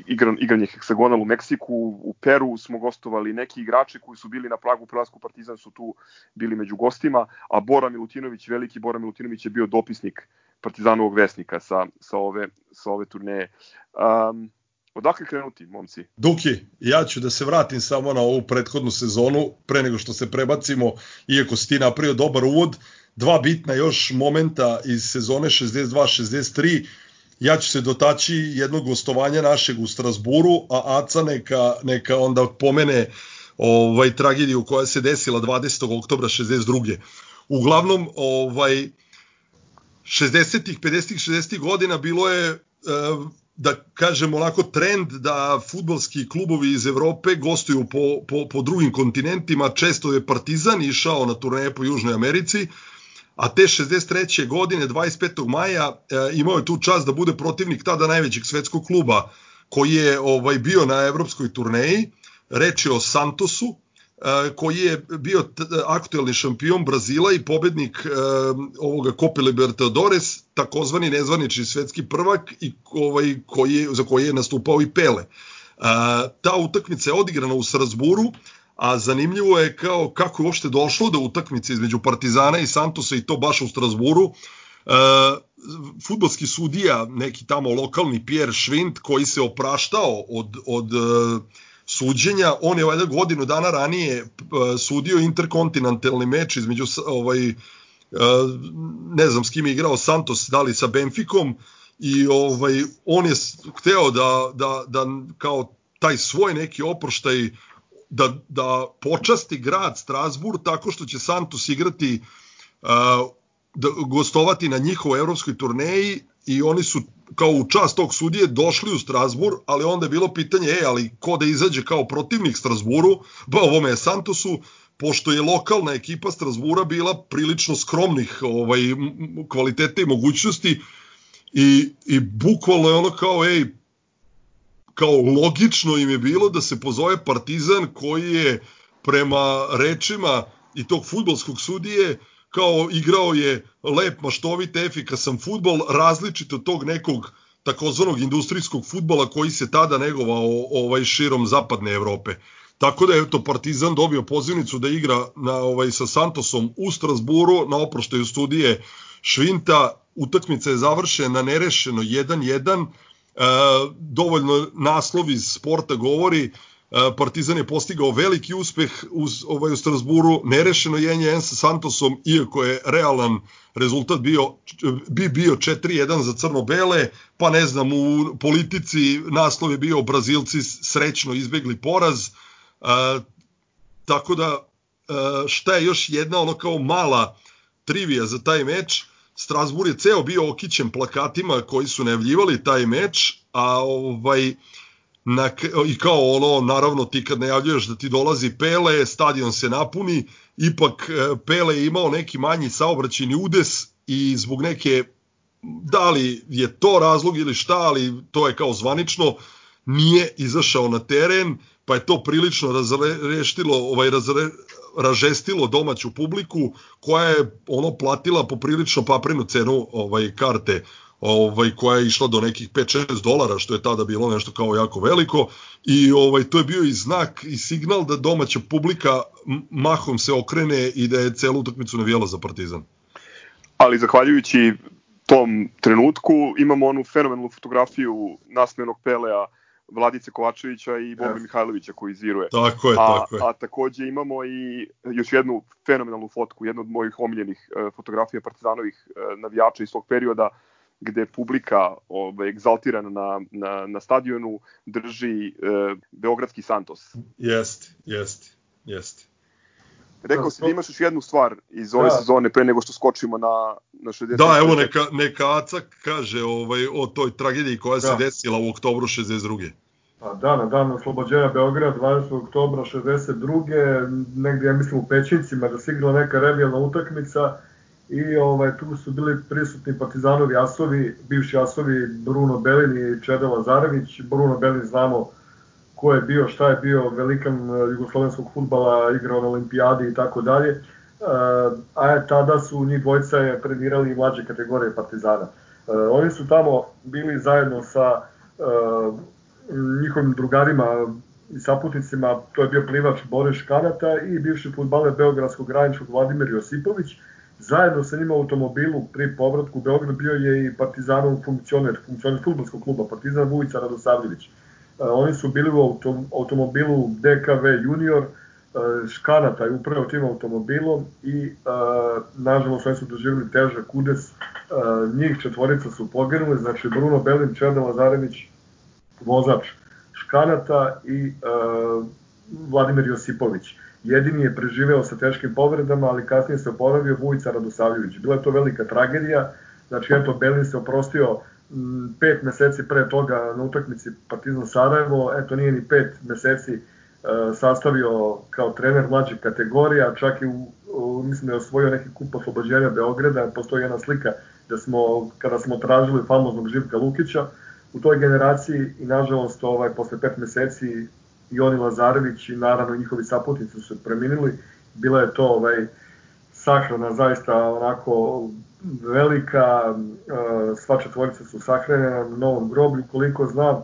igran, igranje heksagonal u Meksiku, u Peru smo gostovali neki igrači koji su bili na pragu prelasku Partizan su tu bili među gostima, a Bora Milutinović, veliki Bora Milutinović je bio dopisnik Partizanovog vesnika sa, sa, ove, sa ove turneje. Um, Odakle krenuti, momci? Duki, ja ću da se vratim samo na ovu prethodnu sezonu, pre nego što se prebacimo, iako si ti napravio dobar uvod, dva bitna još momenta iz sezone 62-63, ja ću se dotaći jednog gostovanja našeg u Strasburu, a Aca neka, neka onda pomene ovaj tragediju koja se desila 20. oktobra 62. Uglavnom, ovaj 60-ih, 50-ih, 60-ih godina bilo je e, da kažem onako trend da futbolski klubovi iz Evrope gostuju po, po, po drugim kontinentima, često je Partizan išao na turneje po Južnoj Americi, a te 63. godine 25. maja e, imao je tu čast da bude protivnik tada najvećeg svetskog kluba koji je ovaj bio na evropskoj turneji, reč je o Santosu, koji je bio aktuelni šampion Brazila i pobednik ovoga Copa Libertadores, takozvani nezvanični svetski prvak i ovaj koji je, za koji je nastupao i Pele. Ta utakmica je odigrana u Strasburu, a zanimljivo je kao kako je uopšte došlo do utakmice između Partizana i Santosa i to baš u Strasburu. Uh, futbolski sudija, neki tamo lokalni Pierre Schwind, koji se opraštao od, od uh, suđenja, on je valjda godinu dana ranije e, sudio interkontinentalni meč između ovaj e, ne znam s kim je igrao Santos, da li sa Benficom i ovaj on je hteo da, da, da kao taj svoj neki oproštaj da, da počasti grad Strasbourg tako što će Santos igrati uh, da, gostovati na njihovoj evropskoj turneji i oni su kao u čast tog sudije došli u Strasbur, ali onda je bilo pitanje, e, ali ko da izađe kao protivnik Strasburu, ba ovome je Santosu, pošto je lokalna ekipa Strasbura bila prilično skromnih ovaj, kvalitete i mogućnosti i, i bukvalno je ono kao, ej, kao logično im je bilo da se pozove Partizan koji je prema rečima i tog futbolskog sudije kao igrao je lep, maštovit, efikasan futbol, različit od tog nekog takozvanog industrijskog futbola koji se tada negovao ovaj širom zapadne Evrope. Tako da je to Partizan dobio pozivnicu da igra na ovaj sa Santosom u Strasburu na oproštaju studije Švinta. Utakmica je završena nerešeno 1-1. E, dovoljno naslov iz sporta govori. E, Partizan je postigao veliki uspeh uz, ovaj, u Strasburu, nerešeno jenje N sa Santosom, iako je realan rezultat bio, bi bio 4-1 za crno-bele, pa ne znam, u politici naslov je bio Brazilci srećno izbegli poraz, e, tako da e, šta je još jedna ono kao mala trivija za taj meč, Strasbur je ceo bio okićen plakatima koji su najavljivali taj meč, a ovaj na, i kao ono, naravno ti kad najavljuješ da ti dolazi Pele, stadion se napuni, ipak e, Pele je imao neki manji saobraćeni udes i zbog neke, da li je to razlog ili šta, ali to je kao zvanično, nije izašao na teren, pa je to prilično razreštilo, ovaj, razre, ražestilo domaću publiku koja je ono platila poprilično paprinu cenu ovaj karte ovaj, koja je išla do nekih 5-6 dolara, što je tada bilo nešto kao jako veliko i ovaj, to je bio i znak i signal da domaća publika mahom se okrene i da je celu utakmicu navijala za Partizan. Ali zahvaljujući tom trenutku imamo onu fenomenalnu fotografiju nasmenog Pelea Vladice Kovačevića i Boga yes. Mihajlovića koji ziruje. Tako je, a, tako je. A takođe imamo i još jednu fenomenalnu fotku, jednu od mojih omiljenih uh, fotografija partizanovih uh, navijača iz tog perioda, gde publika ovaj, egzaltirana na, na, na stadionu drži e, Beogradski Santos. Jeste, jeste, jeste. Rekao si da imaš još jednu stvar iz ove da. sezone pre nego što skočimo na, na 60. Da, evo neka, neka Acak kaže ovaj, o toj tragediji koja da. se desila u oktobru 62. Pa da, na dan oslobođenja Beograda 20. oktobra 62. negdje, ja mislim, u Pećincima da se igrala neka revijalna utakmica i ovaj, tu su bili prisutni partizanovi asovi, bivši asovi Bruno Belin i Čeda Lazarević. Bruno Belin znamo ko je bio, šta je bio, velikan eh, jugoslovenskog futbala, igrao na olimpijadi i tako dalje. Eh, a tada su njih dvojca je trenirali i mlađe kategorije Partizana. Eh, oni su tamo bili zajedno sa njihovim drugarima i saputnicima, to je bio plivač Boris Kanata i bivši futbaler Beogradskog radničkog Vladimir Josipović, zajedno sa njima u automobilu pri povratku u Beograd bio je i Partizanov funkcioner, funkcioner futbolskog kluba Partizan Vujica Radosavljević. Uh, oni su bili u autom, automobilu DKV Junior, uh, Škanata je upravo tim automobilom i uh, nažalost oni su doživjeli težak udes, uh, njih četvorica su poginuli, znači Bruno Belin, Čeda Lazarević, vozač Škanata i uh, Vladimir Josipović. Jedini je preživeo sa teškim povredama, ali kasnije se oporavio Vujica Radosavljević. Bila je to velika tragedija, znači eto, Belin se oprostio m, pet meseci pre toga na utakmici Partizan Sarajevo, eto nije ni pet meseci e, sastavio kao trener mlađih kategorija, čak i u, u, mislim da je osvojio neki kup oslobođenja Beograda, postoji jedna slika da smo, kada smo tražili famoznog Živka Lukića, u toj generaciji i nažalost ovaj, posle pet meseci i oni Lazarević i naravno njihovi saputnici su preminili. Bila je to ovaj, sahrana zaista onako velika, e, sva četvorica su sahrane na novom groblju, koliko znam,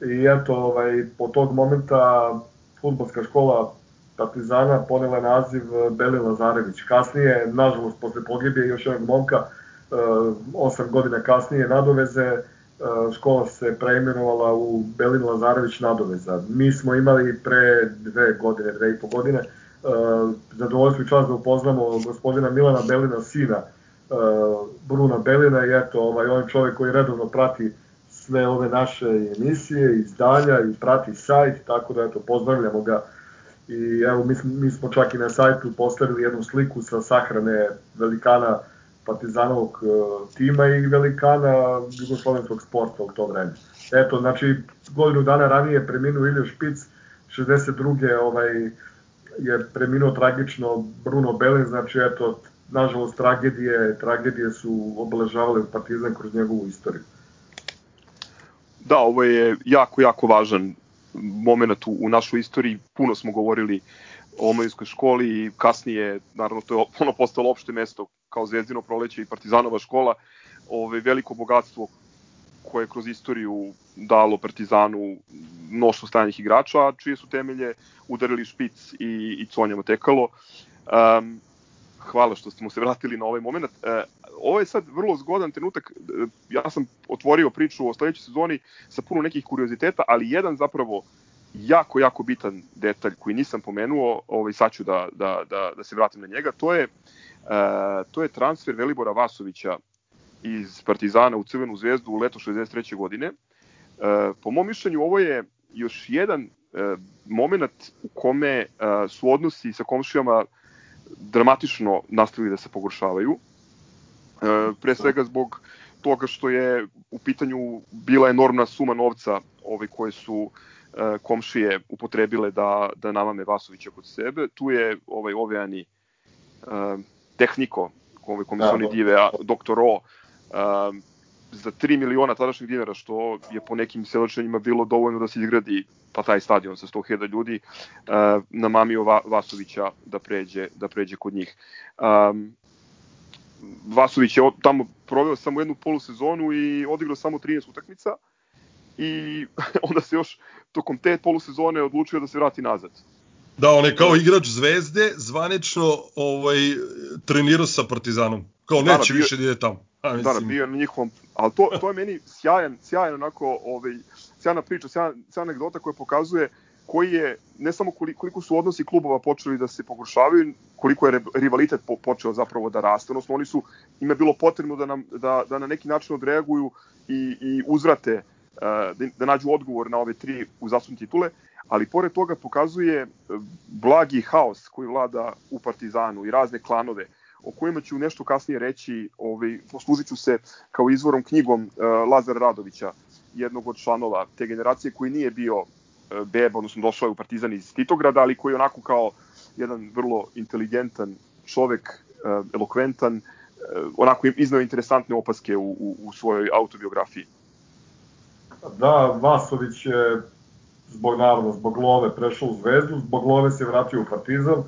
i eto, ovaj, po tog momenta futbolska škola Partizana ponela naziv Beli Lazarević. Kasnije, nažalost, posle pogibije još jednog momka, e, osam godina kasnije nadoveze, E, škola se preimenovala u Belin Lazarević Nadoveza. Mi smo imali pre dve godine, dve i po godine, e, zadovoljstvo i čast da upoznamo gospodina Milana Belina, sina e, Bruna Belina i eto, ovaj, on čovjek koji redovno prati sve ove naše emisije, izdanja i prati sajt, tako da eto, pozdravljamo ga i evo mi, mi smo čak i na sajtu postavili jednu sliku sa sahrane velikana Partizanovog e, tima i velikana jugoslovenskog sporta u to vreme. Eto, znači, godinu dana ranije preminuo Ilio Špic, 62. ovaj, je preminuo tragično Bruno Belin, znači eto, nažalost tragedije, tragedije su obeležavale Partizan kroz njegovu istoriju. Da, ovo je jako, jako važan moment u, u našoj istoriji. Puno smo govorili o omladinskoj školi i kasnije, naravno, to je ono postalo opšte mesto kao Zvezdino proleće i Partizanova škola, ove, veliko bogatstvo koje je kroz istoriju dalo Partizanu mnoštvo stranih igrača, čije su temelje udarili Špic i, i Conja Motekalo. Um, hvala što smo se vratili na ovaj moment. E, ovo je sad vrlo zgodan trenutak. E, ja sam otvorio priču o sledećoj sezoni sa puno nekih kurioziteta, ali jedan zapravo jako, jako bitan detalj koji nisam pomenuo, ovaj, sad ću da, da, da, da se vratim na njega, to je, e, to je transfer Velibora Vasovića iz Partizana u Crvenu zvezdu u leto 63. godine. E, po mom mišljenju ovo je još jedan e, moment u kome e, su odnosi sa komšijama dramatično nastavili da se pogoršavaju. E, pre svega zbog toga što je u pitanju bila enormna suma novca ovaj, koje su e, komšije upotrebile da, da namame Vasovića kod sebe. Tu je ovaj Ovejani e, tehniko, ovaj kome se oni dive, a, doktor O, za 3 miliona tadašnjih dinara, što je po nekim svedočenjima bilo dovoljno da se izgradi pa taj stadion sa 100.000 ljudi, uh, namamio Va Vasovića da pređe, da pređe kod njih. Um, Vasović je tamo proveo samo jednu polusezonu i odigrao samo 13 utakmica i onda se još tokom te polusezone odlučio da se vrati nazad. Da, on je kao igrač Zvezde zvanično ovaj, trenirao sa Partizanom. Kao da, neće da, bio, više da ide tamo. A, da, da, bio na njihovom, ali to, to je meni sjajan, sjajan onako, ovaj, sjajna priča, sjajna, sjajna anegdota koja pokazuje koji je, ne samo koliko, koliko su odnosi klubova počeli da se pogoršavaju, koliko je rivalitet po, počeo zapravo da raste, odnosno oni su, ima bilo potrebno da, nam, da, da na neki način odreaguju i, i uzvrate, da, da nađu odgovor na ove tri uzasudne titule, ali pored toga pokazuje blagi haos koji vlada u Partizanu i razne klanove, o kojima ću nešto kasnije reći, ovaj, poslužit ću se kao izvorom knjigom uh, Lazara Radovića, jednog od članova te generacije koji nije bio uh, beba, odnosno došao je u Partizan iz Titograda, ali koji je onako kao jedan vrlo inteligentan čovek, uh, elokventan, uh, onako iznao interesantne opaske u, u, u svojoj autobiografiji. Da, Vasović je zbog naravno, zbog love prešao u Zvezdu, zbog love se vratio u Partizan.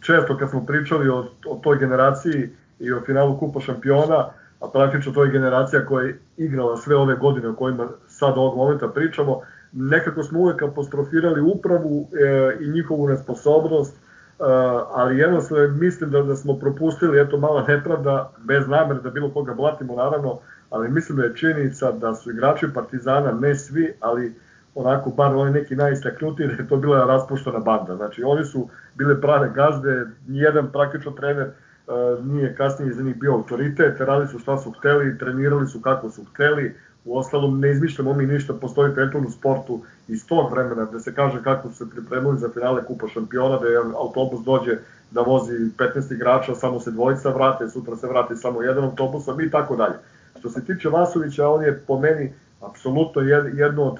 Često kad smo pričali o, o toj generaciji i o finalu Kupa šampiona, a praktično to je generacija koja je igrala sve ove godine o kojima sad ovog momenta pričamo, nekako smo uvek apostrofirali upravu e, i njihovu nesposobnost, e, ali jednostavno mislim da, da smo propustili, eto mala nepravda, bez namere da bilo koga blatimo naravno, ali mislim da je činjenica da su igrači Partizana, ne svi, ali onako bar oni neki najistaknutiji, da je to bila raspuštena banda. Znači oni su bile prave gazde, nijedan praktično trener nije kasnije za njih bio autoritet, radili su šta su hteli, trenirali su kako su hteli, u ostalom ne izmišljamo mi ništa, postoji u sportu iz tog vremena da se kaže kako su se pripremili za finale Kupa šampiona, da je autobus dođe da vozi 15 igrača, samo se dvojica vrate, sutra se vrati samo jedan autobus, i tako dalje. Što se tiče Vasovića, on je po meni apsolutno jedno od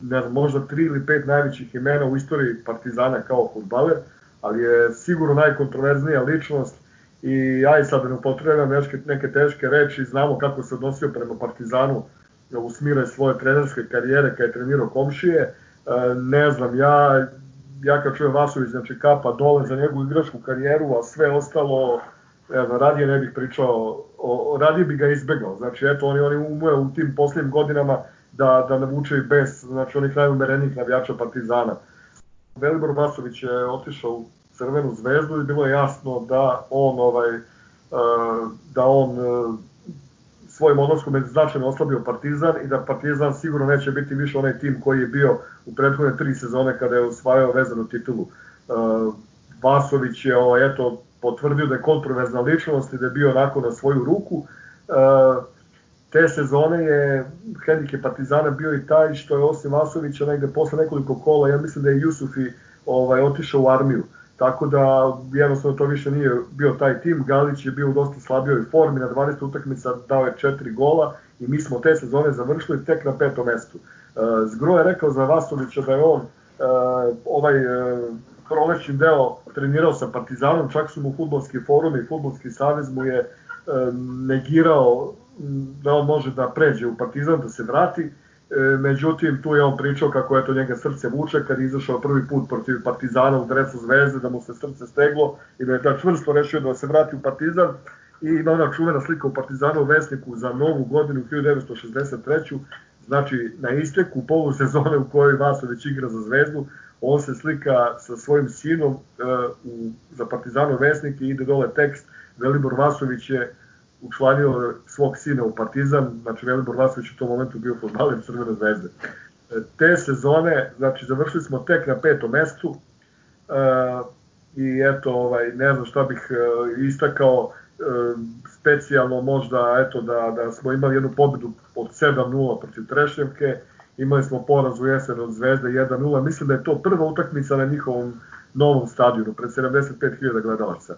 ne znam, možda tri ili pet najvećih imena u istoriji Partizana kao futbaler, ali je sigurno najkontroverznija ličnost i i sad ne upotrebam neke, neke teške reči, znamo kako se odnosio prema Partizanu u smire svoje trenerske karijere kada je trenirao komšije, e, ne znam, ja, ja kad čujem Vasović, znači kapa dole za njegovu igračku karijeru, a sve ostalo, ne znam, radije ne bih pričao, o, radije bi ga izbegao, znači eto, oni, oni ume u tim poslednjim godinama da, da navuče i bez, znači onih najumerenijih navijača Partizana. Velibor Vasović je otišao u Crvenu zvezdu i bilo je jasno da on ovaj e, da on e, svojim odlaskom je značajno oslabio Partizan i da Partizan sigurno neće biti više onaj tim koji je bio u prethodne tri sezone kada je osvajao vezanu titulu. E, Vasović je ovaj, eto, potvrdio da je kontroverzna ličnost i da je bio onako na svoju ruku te sezone je hendike Partizana bio i taj što je osim Vasovića negde posle nekoliko kola, ja mislim da je Jusufi ovaj, otišao u armiju. Tako da jednostavno to više nije bio taj tim. Galić je bio u dosta slabijoj formi, na 12 utakmica dao je 4 gola i mi smo te sezone završili tek na petom mestu. E, Zgro je rekao za Vasovića da je on e, ovaj e, prolećni deo trenirao sa Partizanom, čak su mu futbolski forum i futbolski savez mu je negirao da on može da pređe u Partizan, da se vrati, međutim tu je on pričao kako je to njega srce vuče kad je izašao prvi put protiv Partizana u dresu Zvezde, da mu se srce steglo i da je da čvrsto rešio da se vrati u Partizan i ima ona čuvena slika u Partizanu Vesniku za novu godinu 1963. Znači, na isteku polusezone u kojoj Vasović igra za Zvezdu, on se slika sa svojim sinom uh, u, za Partizanu Vesnik i ide dole tekst Velibor Vasović je učlanio svog sina u Partizan, znači Velibor Vasović u tom momentu bio fotbaler Crvene zvezde. E, te sezone, znači završili smo tek na petom mestu uh, i eto, ovaj, ne znam šta bih uh, istakao, specijalno možda eto da, da smo imali jednu pobedu od 7-0 protiv Trešnjevke, imali smo poraz u jesen od Zvezde 1-0, mislim da je to prva utakmica na njihovom novom stadionu, pred 75.000 gledalaca.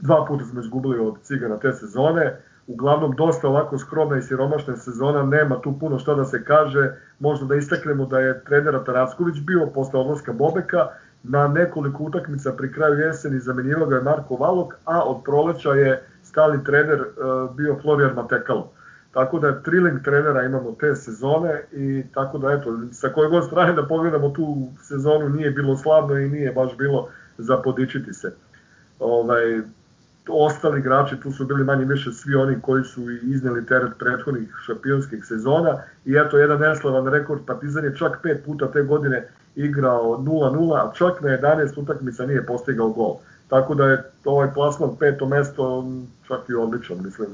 Dva puta smo izgubili od Cigana te sezone, uglavnom dosta ovako skromna i siromašna sezona, nema tu puno šta da se kaže, možda da istaknemo da je trener Taracković bio posle odlaska Bobeka, na nekoliko utakmica pri kraju jeseni zamenjivao ga je Marko Valok, a od proleća je stali trener uh, bio Florian Matekalo. Tako da triling trenera imamo te sezone i tako da eto, sa koje god strane da pogledamo tu sezonu nije bilo slavno i nije baš bilo za podičiti se. Ovaj, ostali igrači, tu su bili manje više svi oni koji su izneli teret prethodnih šampionskih sezona i eto jedan neslavan rekord, Partizan je čak pet puta te godine igrao 0-0, a čak na 11 utakmica nije postigao gol. Tako da je ovaj plasman peto mesto čak i odličan, mislim,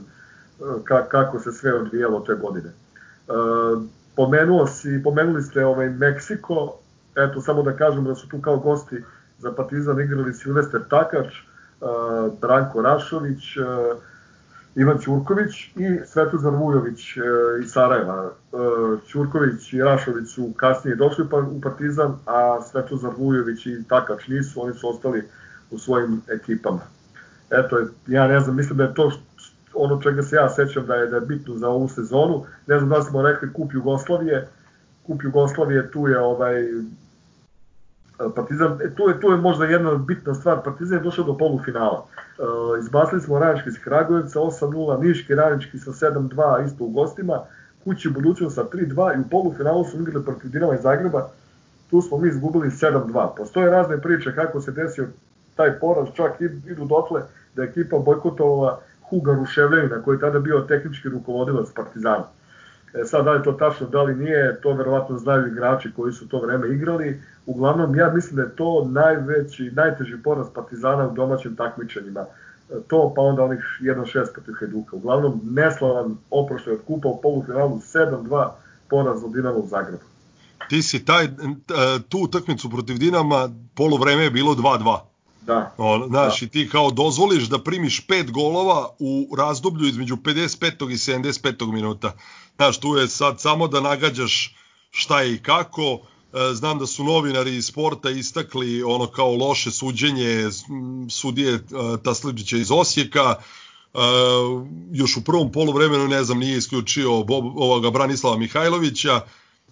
kako se sve odvijalo te godine. E, pomenuo si, pomenuli ste ovaj Meksiko, eto samo da kažem da su tu kao gosti za Partizan igrali Silvester Takač, Branko Rašović, Ivan Ćurković i Svetozar Vujović iz Sarajeva. Ćurković i Rašović su kasnije došli u Partizan, a Svetozar Vujović i Takač nisu, oni su ostali u svojim ekipama. Eto, ja ne znam, mislim da je to ono čega se ja sećam da je, da je bitno za ovu sezonu. Ne znam da smo rekli kup Jugoslavije, kup Jugoslavije tu je ovaj Partizan, e, tu je, tu je možda jedna bitna stvar, Partizan je došao do polufinala. E, izbacili smo Radnički iz Kragujevca 8-0, Niški Radnički sa 7-2 isto u gostima, kući budućnost sa 3-2 i u polufinalu su igrali protiv Dinama iz Zagreba, tu smo mi izgubili 7-2. Postoje razne priče kako se desio taj poraz, čak idu dotle da je ekipa bojkotovala Huga Ruševljevina, koji je tada bio tehnički rukovodilac Partizana. E, sad, da li to tačno, da li nije, to verovatno znaju igrači koji su to vreme igrali. Uglavnom, ja mislim da je to najveći, najteži poraz Partizana u domaćim takmičenjima. E, to, pa onda onih 1-6 protiv Hajduka. Uglavnom, neslavan oproštaj od kupa u polufinalu 7-2 poraz od Dinamo u Zagrebu. Ti si taj, tu utakmicu protiv Dinama, polovreme je bilo 2-2. Da. O, znaš, da. i ti kao dozvoliš da primiš pet golova u razdoblju između 55. i 75. minuta. Znaš, tu je sad samo da nagađaš šta je i kako. E, znam da su novinari iz sporta istakli ono kao loše suđenje sudije e, Tasliđića iz Osijeka. Uh, još u prvom polovremenu, ne znam, nije isključio Bob, ovoga Branislava Mihajlovića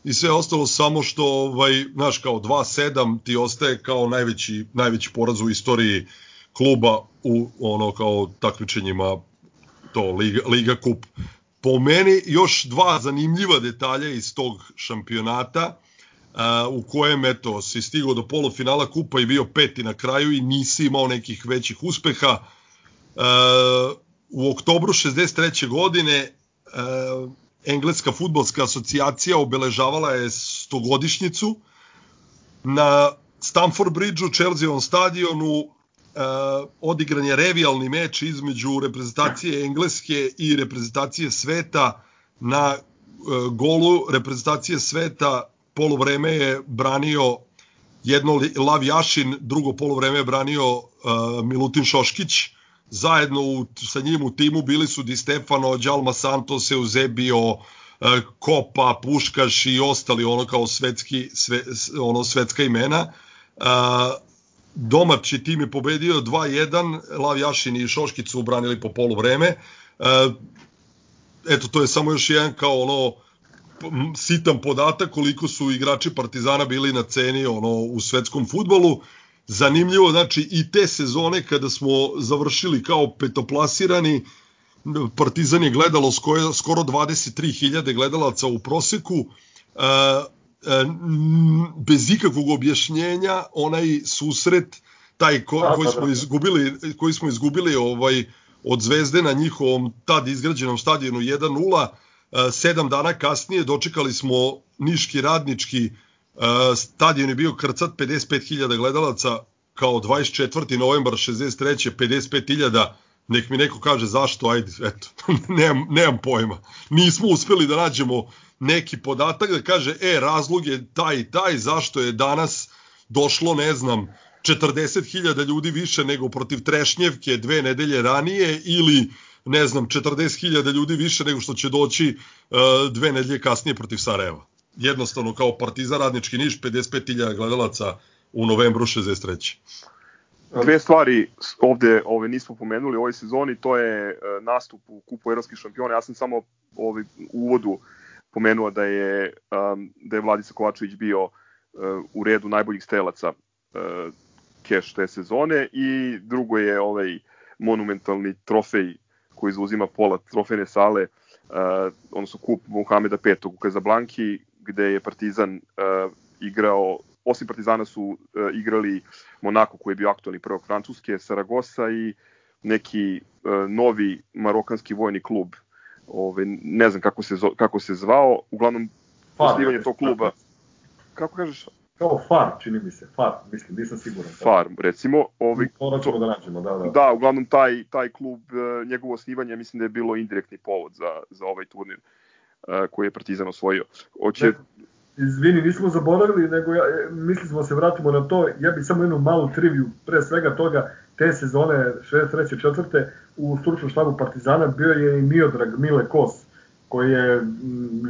i sve ostalo samo što, ovaj, znaš, kao 2-7 ti ostaje kao najveći, najveći poraz u istoriji kluba u ono kao takmičenjima to Liga, Liga Kup. Po meni još dva zanimljiva detalja iz tog šampionata uh, u kojem eto si stigao do polufinala kupa i bio peti na kraju i nisi imao nekih većih uspeha. Uh, u oktobru 63. godine uh, Engleska futbolska asocijacija obeležavala je stogodišnjicu na Stamford Bridgeu, Chelsea stadionu uh, odigran je revijalni meč između reprezentacije Engleske i reprezentacije sveta na uh, golu reprezentacije sveta polovreme je branio jedno Lav Jašin, drugo polovreme je branio uh, Milutin Šoškić zajedno u, sa njim u timu bili su Di Stefano, Đalma Santos, Eusebio, e, Kopa, Puškaš i ostali ono kao svetski, sve, ono svetska imena. E, domaći tim je pobedio 2-1, Lav Jašin i Šoškić su ubranili po polu vreme. E, eto, to je samo još jedan kao ono sitan podatak koliko su igrači Partizana bili na ceni ono u svetskom futbolu zanimljivo, znači i te sezone kada smo završili kao petoplasirani, Partizan je gledalo skoro, skoro 23.000 gledalaca u proseku, e, bez ikakvog objašnjenja onaj susret taj ko, koji smo izgubili koji smo izgubili ovaj od Zvezde na njihovom tad izgrađenom stadionu 1-0. E, sedam dana kasnije dočekali smo Niški radnički e, stadion je bio krcat 55.000 gledalaca kao 24. novembar 63. 55.000 nek mi neko kaže zašto, ajde, eto, nemam, nemam pojma. Nismo uspeli da nađemo neki podatak da kaže, e, razlog je taj i taj, zašto je danas došlo, ne znam, 40.000 ljudi više nego protiv Trešnjevke dve nedelje ranije ili ne znam 40.000 ljudi više nego što će doći uh, dve nedelje kasnije protiv Sarajeva. Jednostavno kao Partizan Radnički Niš 55.000 gledalaca u novembru 63. Dve stvari ovde ove nismo pomenuli u ovoj sezoni, to je uh, nastup u kupu evropskih šampiona. Ja sam samo ovaj, u uvodu pomenuo da je, um, da je Vladica Kovačević bio uh, u redu najboljih strelaca uh, keš te sezone i drugo je ovaj monumentalni trofej koji zauzima pola trofejne sale, uh, odnosno kup Mohameda V u Kazablanki, gde je Partizan uh, igrao, osim Partizana su uh, igrali Monako koji je bio aktualni prvog Francuske, Saragosa i neki uh, novi marokanski vojni klub. Ove, ne znam kako se, kako se zvao, uglavnom osnivanje tog kluba. Kako kažeš? Kao far, čini mi se, far, mislim, nisam siguran. Far, recimo. Ovi, to da nađemo, da, da. Da, uglavnom taj, taj klub, e, njegovo osnivanje, mislim da je bilo indirektni povod za, za ovaj turnir e, koji je Partizan osvojio. Oće... Izvini, nismo zaboravili, nego ja, e, mislili smo da se vratimo na to, ja bih samo jednu malu triviju, pre svega toga, te sezone 63. četvrte u stručnom štabu Partizana bio je i Miodrag Mile Kos, koji je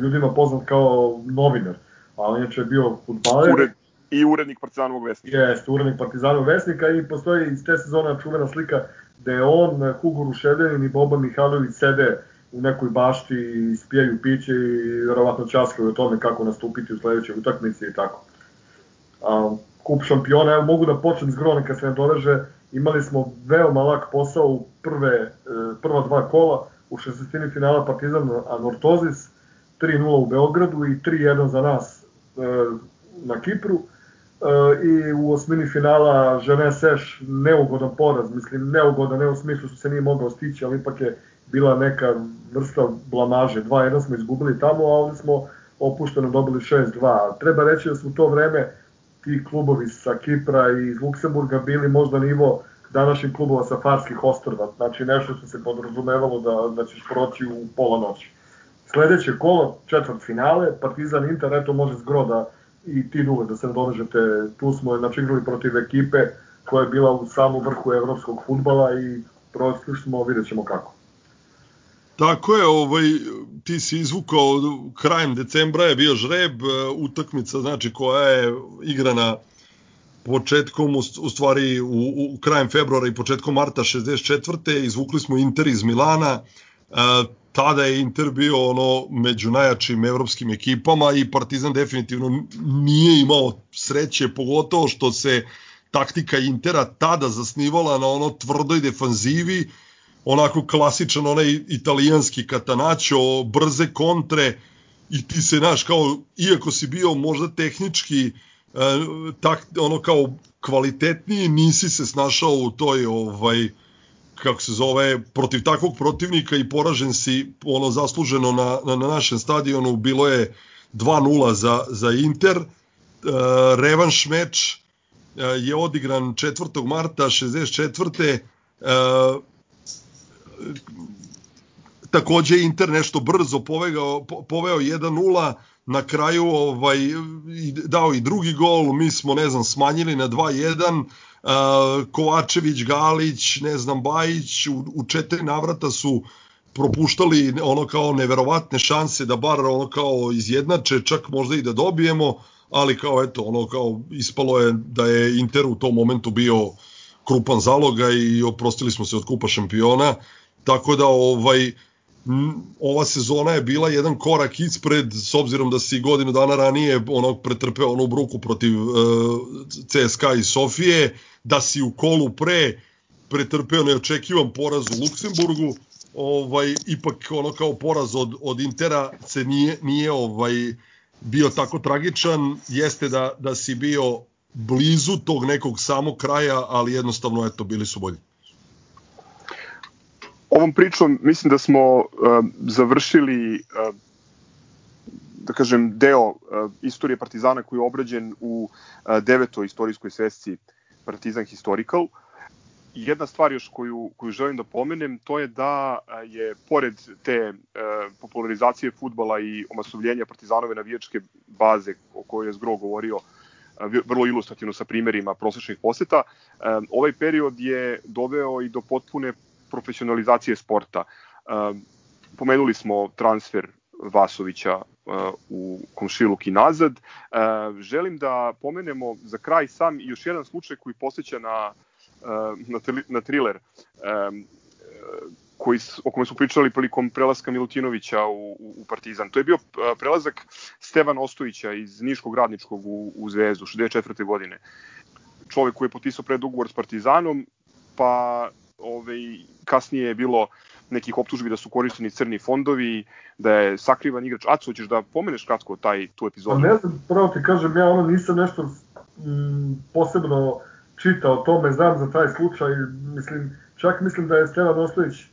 ljudima poznat kao novinar a inače je bio futbaler. Ured, I urednik Partizanovog vesnika. Jeste, urednik Partizanovog vesnika i postoji iz te sezone čuvena slika da je on, Hugo Rušedenin i Boban Mihajlović sede u nekoj bašti i spijaju piće i verovatno časkaju o tome kako nastupiti u sledećoj utakmici i tako. A, kup šampiona, evo mogu da počnem s Grone kad se ne doveže, imali smo veoma lak posao u prve, e, prva dva kola, u šestestini finala Partizan Anortozis, 3-0 u Beogradu i 3-1 za nas E, na Kipru e, i u osmini finala Žene Seš neugodan poraz, mislim neugodan ne u smislu što se nije mogao stići, ali ipak je bila neka vrsta blamaže. 2-1 smo izgubili tamo, a ovdje smo opušteno dobili 6-2. Treba reći da u to vreme ti klubovi sa Kipra i iz Luksemburga bili možda nivo današnjih klubova sa Farskih ostrva, znači nešto što se podrazumevalo da, da ćeš proći u pola noći. Sledeće kolo, četvrt finale, Partizan Inter, eto može zgro da i ti dugo da se dovežete, tu smo znači igrali protiv ekipe koja je bila u samom vrhu evropskog futbala i prošli smo, vidjet ćemo kako. Tako je, ovaj, ti si izvukao, krajem decembra je bio žreb, utakmica znači koja je igrana početkom, u stvari u, u krajem februara i početkom marta 64. Izvukli smo Inter iz Milana, tada je Inter bio ono među najjačim evropskim ekipama i Partizan definitivno nije imao sreće, pogotovo što se taktika Intera tada zasnivala na ono tvrdoj defanzivi, onako klasičan onaj italijanski katanačo, brze kontre i ti se naš kao iako si bio možda tehnički eh, tak, ono kao kvalitetniji nisi se snašao u toj ovaj kako se zove, protiv takvog protivnika i poražen si ono zasluženo na, na, na našem stadionu, bilo je 2-0 za, za Inter, e, revanš meč e, je odigran 4. marta 64. E, takođe Inter nešto brzo povegao, poveo 1-0, na kraju ovaj dao i drugi gol, mi smo ne znam smanjili na 2-1 uh, Kovačević, Galić, ne znam, Bajić, u, u četiri navrata su propuštali ono kao neverovatne šanse da bar ono kao izjednače, čak možda i da dobijemo, ali kao eto, ono kao ispalo je da je Inter u tom momentu bio krupan zaloga i oprostili smo se od kupa šampiona, tako da ovaj ova sezona je bila jedan korak ispred s obzirom da si godinu dana ranije ono pretrpeo onu bruku protiv uh, CSKA i Sofije da si u kolu pre pretrpeo neočekivan poraz u Luksemburgu, ovaj ipak ono kao poraz od od Intera se nije nije ovaj bio tako tragičan, jeste da da si bio blizu tog nekog samog kraja, ali jednostavno eto bili su bolji. Ovom pričom mislim da smo uh, završili uh, da kažem deo uh, istorije Partizana koji je obrađen u uh, devetoj istorijskoj svesci Partizan Historical. Jedna stvar još koju, koju želim da pomenem, to je da je pored te uh, popularizacije futbala i omasovljenja Partizanove navijačke baze o kojoj je Zgro govorio vrlo ilustrativno sa primerima prosečnih poseta, ovaj period je doveo i do potpune profesionalizacije sporta. Pomenuli smo transfer Vasovića u komšiluk i nazad. Želim da pomenemo za kraj sam još jedan slučaj koji posjeća na, na, na thriller koji, o kome su pričali prilikom prelaska Milutinovića u, u Partizan. To je bio prelazak Stevan Ostojića iz Niškog radničkog u, u Zvezdu, 64. godine. Čovek koji je potpisao predugovor s Partizanom, pa ovaj, kasnije je bilo nekih optužbi da su koristeni crni fondovi, da je sakrivan igrač. Aco, hoćeš da pomeneš kratko taj, tu epizodu? Pa ne znam, pravo ti kažem, ja ono nisam nešto m, posebno čitao o tome, znam za taj slučaj, mislim, čak mislim da je Stevan Ostojić e,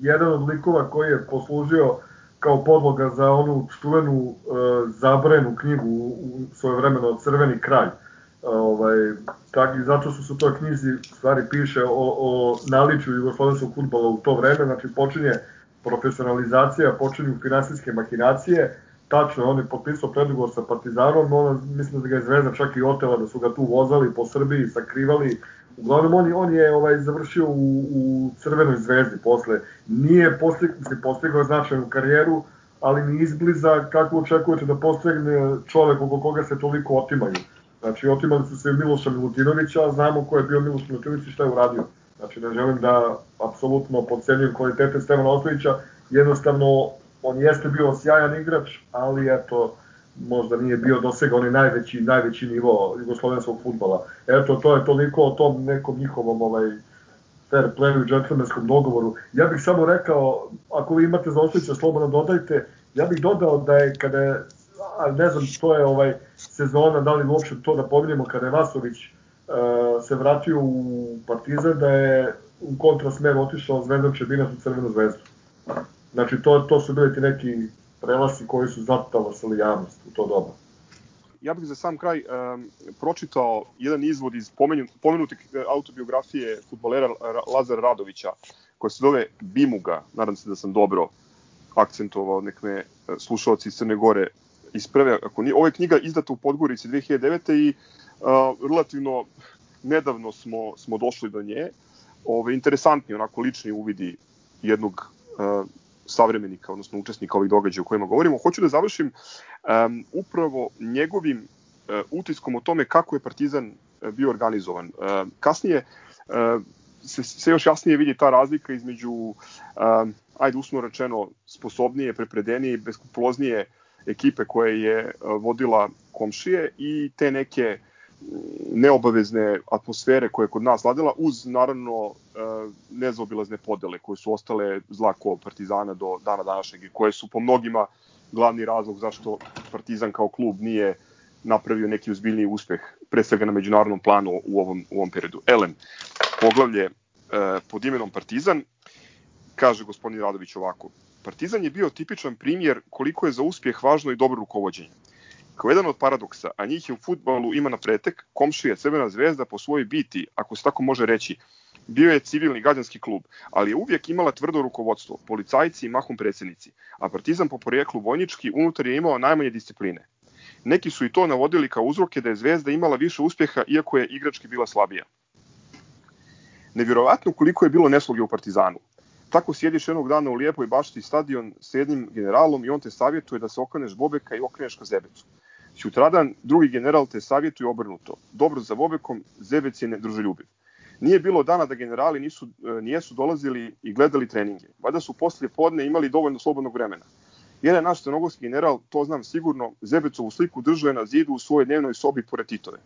jedan od likova koji je poslužio kao podloga za onu čuvenu e, zabrenu knjigu u, u svoje vremeno Crveni kralj. Ovaj, tak, I zato su se u toj knjizi stvari piše o, o naliču jugoslovenskog futbola u to vreme, znači počinje profesionalizacija, počinju finansijske makinacije, tačno on je potpisao predugovor sa Partizanom, ona, mislim da ga je Zvezda čak i otela da su ga tu vozali po Srbiji, sakrivali, Uglavnom on, on je ovaj završio u, u Crvenoj zvezdi posle. Nije postigao, postigao značajnu karijeru, ali ni izbliza kako očekujete da postigne čovek oko koga se toliko otimaju. Znači, otimali su se Miloša Milutinovića, a znamo ko je bio Miloš Milutinović i šta je uradio. Znači, ne želim da apsolutno podcenjujem kvalitete Stevana Ostojića, jednostavno, on jeste bio sjajan igrač, ali eto, možda nije bio dosega onaj najveći, najveći nivo jugoslovenskog futbala. Eto, to je toliko o tom nekom njihovom ovaj, fair playu i džentlmenskom dogovoru. Ja bih samo rekao, ako vi imate za osjeća, slobodno dodajte, ja bih dodao da je kada je, ne znam što je ovaj sezona, da li uopšte to da pominjemo, kada je Vasović uh, se vratio u Partizan, da je u kontrasmer otišao Zvezdan Čebinac u Crvenu zvezdu. Znači, to, to su bili ti neki prelasi koji su zatalasali javnost u to doba. Ja bih za sam kraj um, pročitao jedan izvod iz pomenute autobiografije futbolera Lazara Radovića, koja se zove Bimuga, nadam se da sam dobro akcentovao, nek me e, slušalci iz Crne Gore isprave. Ako ovo je knjiga izdata u Podgorici 2009. i uh, relativno nedavno smo, smo došli do nje. Ove, interesantni, onako, lični uvidi jednog uh, savremenika, odnosno učesnika ovih događaja o kojima govorimo. Hoću da završim um, upravo njegovim uh, utiskom o tome kako je Partizan uh, bio organizovan. Uh, kasnije uh, se, se još jasnije vidi ta razlika između, uh, ajde usno rečeno, sposobnije, prepredenije i beskupuloznije ekipe koje je uh, vodila komšije i te neke neobavezne atmosfere koje je kod nas vladila, uz naravno e, nezaobilazne podele koje su ostale zlako Partizana do dana današnjeg i koje su po mnogima glavni razlog zašto Partizan kao klub nije napravio neki uzbiljniji uspeh, pre svega na međunarodnom planu u ovom, u ovom periodu. Elem, poglavlje e, pod imenom Partizan, kaže gospodin Radović ovako, Partizan je bio tipičan primjer koliko je za uspjeh važno i dobro rukovodđenje. Kao jedan od paradoksa, a njih je u futbalu ima na pretek, komšija Crvena zvezda po svojoj biti, ako se tako može reći, bio je civilni građanski klub, ali je uvijek imala tvrdo rukovodstvo, policajci i mahom predsednici, a Partizan po porijeklu vojnički unutar je imao najmanje discipline. Neki su i to navodili kao uzroke da je Zvezda imala više uspjeha iako je igrački bila slabija. Nevjerovatno koliko je bilo nesloge u Partizanu. Tako sjediš jednog dana u lijepoj bašti stadion s jednim generalom i on te savjetuje da se okreneš Bobeka i okreneš ka Zebecu. Sutradan drugi general te savjetuje obrnuto. Dobro za Bobekom, Zebec je nedruželjubiv. Nije bilo dana da generali nisu, e, nijesu dolazili i gledali treninge. Vada su poslije podne imali dovoljno slobodnog vremena. Jedan naš crnogorski general, to znam sigurno, Zebecovu sliku držao je na zidu u svojoj dnevnoj sobi pored Titove.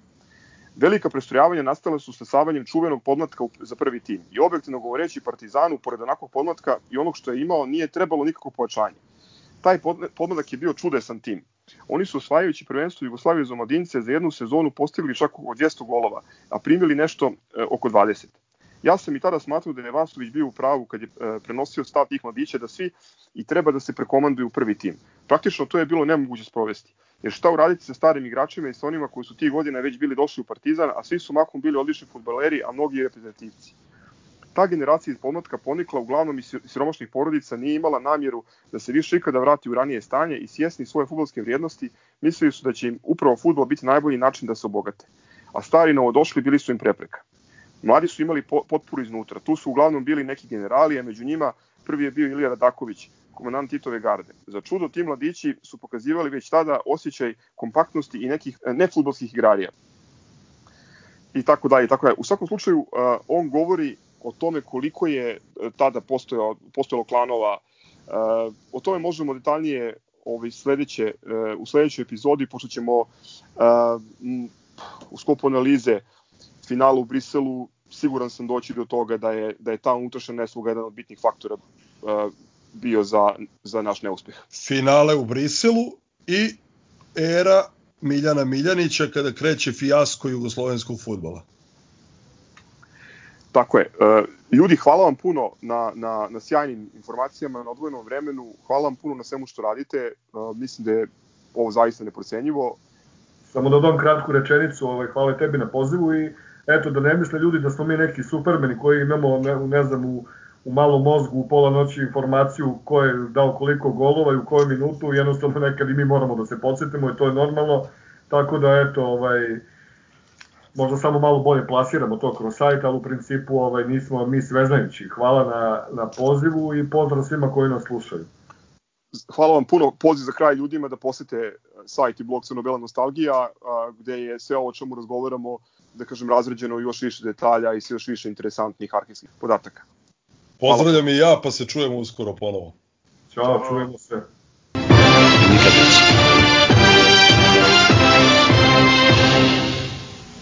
Velika prestrojavanja nastala su sasavanjem čuvenog podmlatka za prvi tim i objektivno govoreći Partizanu, pored onakvog podmlatka i onog što je imao, nije trebalo nikakvo pojačanje. Taj podmladak je bio čudesan tim. Oni su osvajajući prvenstvo Jugoslavije za omladince za jednu sezonu postigli čak oko 200 golova, a primili nešto e, oko 20. Ja sam i tada smatrao da je Vasović bio u pravu kad je e, prenosio stav tih mladića da svi i treba da se prekomanduju u prvi tim. Praktično to je bilo nemoguće sprovesti. Jer šta uraditi sa starim igračima i sa onima koji su tih godina već bili došli u Partizan, a svi su mahom bili odlični futbaleri, a mnogi reprezentativci ta generacija iz podmlatka ponikla uglavnom iz siromašnih porodica nije imala namjeru da se više ikada vrati u ranije stanje i svjesni svoje futbolske vrijednosti mislili su da će im upravo futbol biti najbolji način da se obogate. A stari novodošli bili su im prepreka. Mladi su imali potporu iznutra. Tu su uglavnom bili neki generali, a među njima prvi je bio Ilija Radaković, komandant Titove garde. Za čudo ti mladići su pokazivali već tada osjećaj kompaktnosti i nekih nefutbolskih igrarija. I tako dalje, tako dalje. U svakom slučaju, on govori o tome koliko je e, tada postojalo, postojalo klanova, e, o tome možemo detaljnije ovaj, sledeće, e, u sledećoj epizodi, pošto ćemo u skopu analize finala u Briselu, siguran sam doći do toga da je, da je ta unutrašnja nesloga jedan od bitnih faktora bio za, za naš neuspeh. Finale u Briselu i era Miljana Miljanića kada kreće fijasko jugoslovenskog futbola. Tako je. E, ljudi, hvala vam puno na, na, na sjajnim informacijama, na odvojenom vremenu. Hvala vam puno na svemu što radite. E, mislim da je ovo zaista neprocenjivo. Samo da dodam kratku rečenicu, ovaj, hvala tebi na pozivu i eto da ne misle ljudi da smo mi neki supermeni koji imamo, ne, ne znam, u, u malom mozgu u pola noći informaciju ko je dao koliko golova i u kojoj minutu, jednostavno nekad i mi moramo da se podsjetimo i to je normalno, tako da eto, ovaj, možda samo malo bolje plasiramo to kroz sajt, ali u principu ovaj, nismo mi sveznajući. Hvala na, na pozivu i pozdrav svima koji nas slušaju. Hvala vam puno. Poziv za kraj ljudima da posete sajt i blog Crnobela Nostalgija, a, gde je sve ovo o čemu razgovaramo, da kažem, razređeno još više detalja i sve još više interesantnih arhivskih podataka. Pozdravljam i ja, pa se čujemo uskoro ponovo. Ćao, čujemo se. Nikad neće.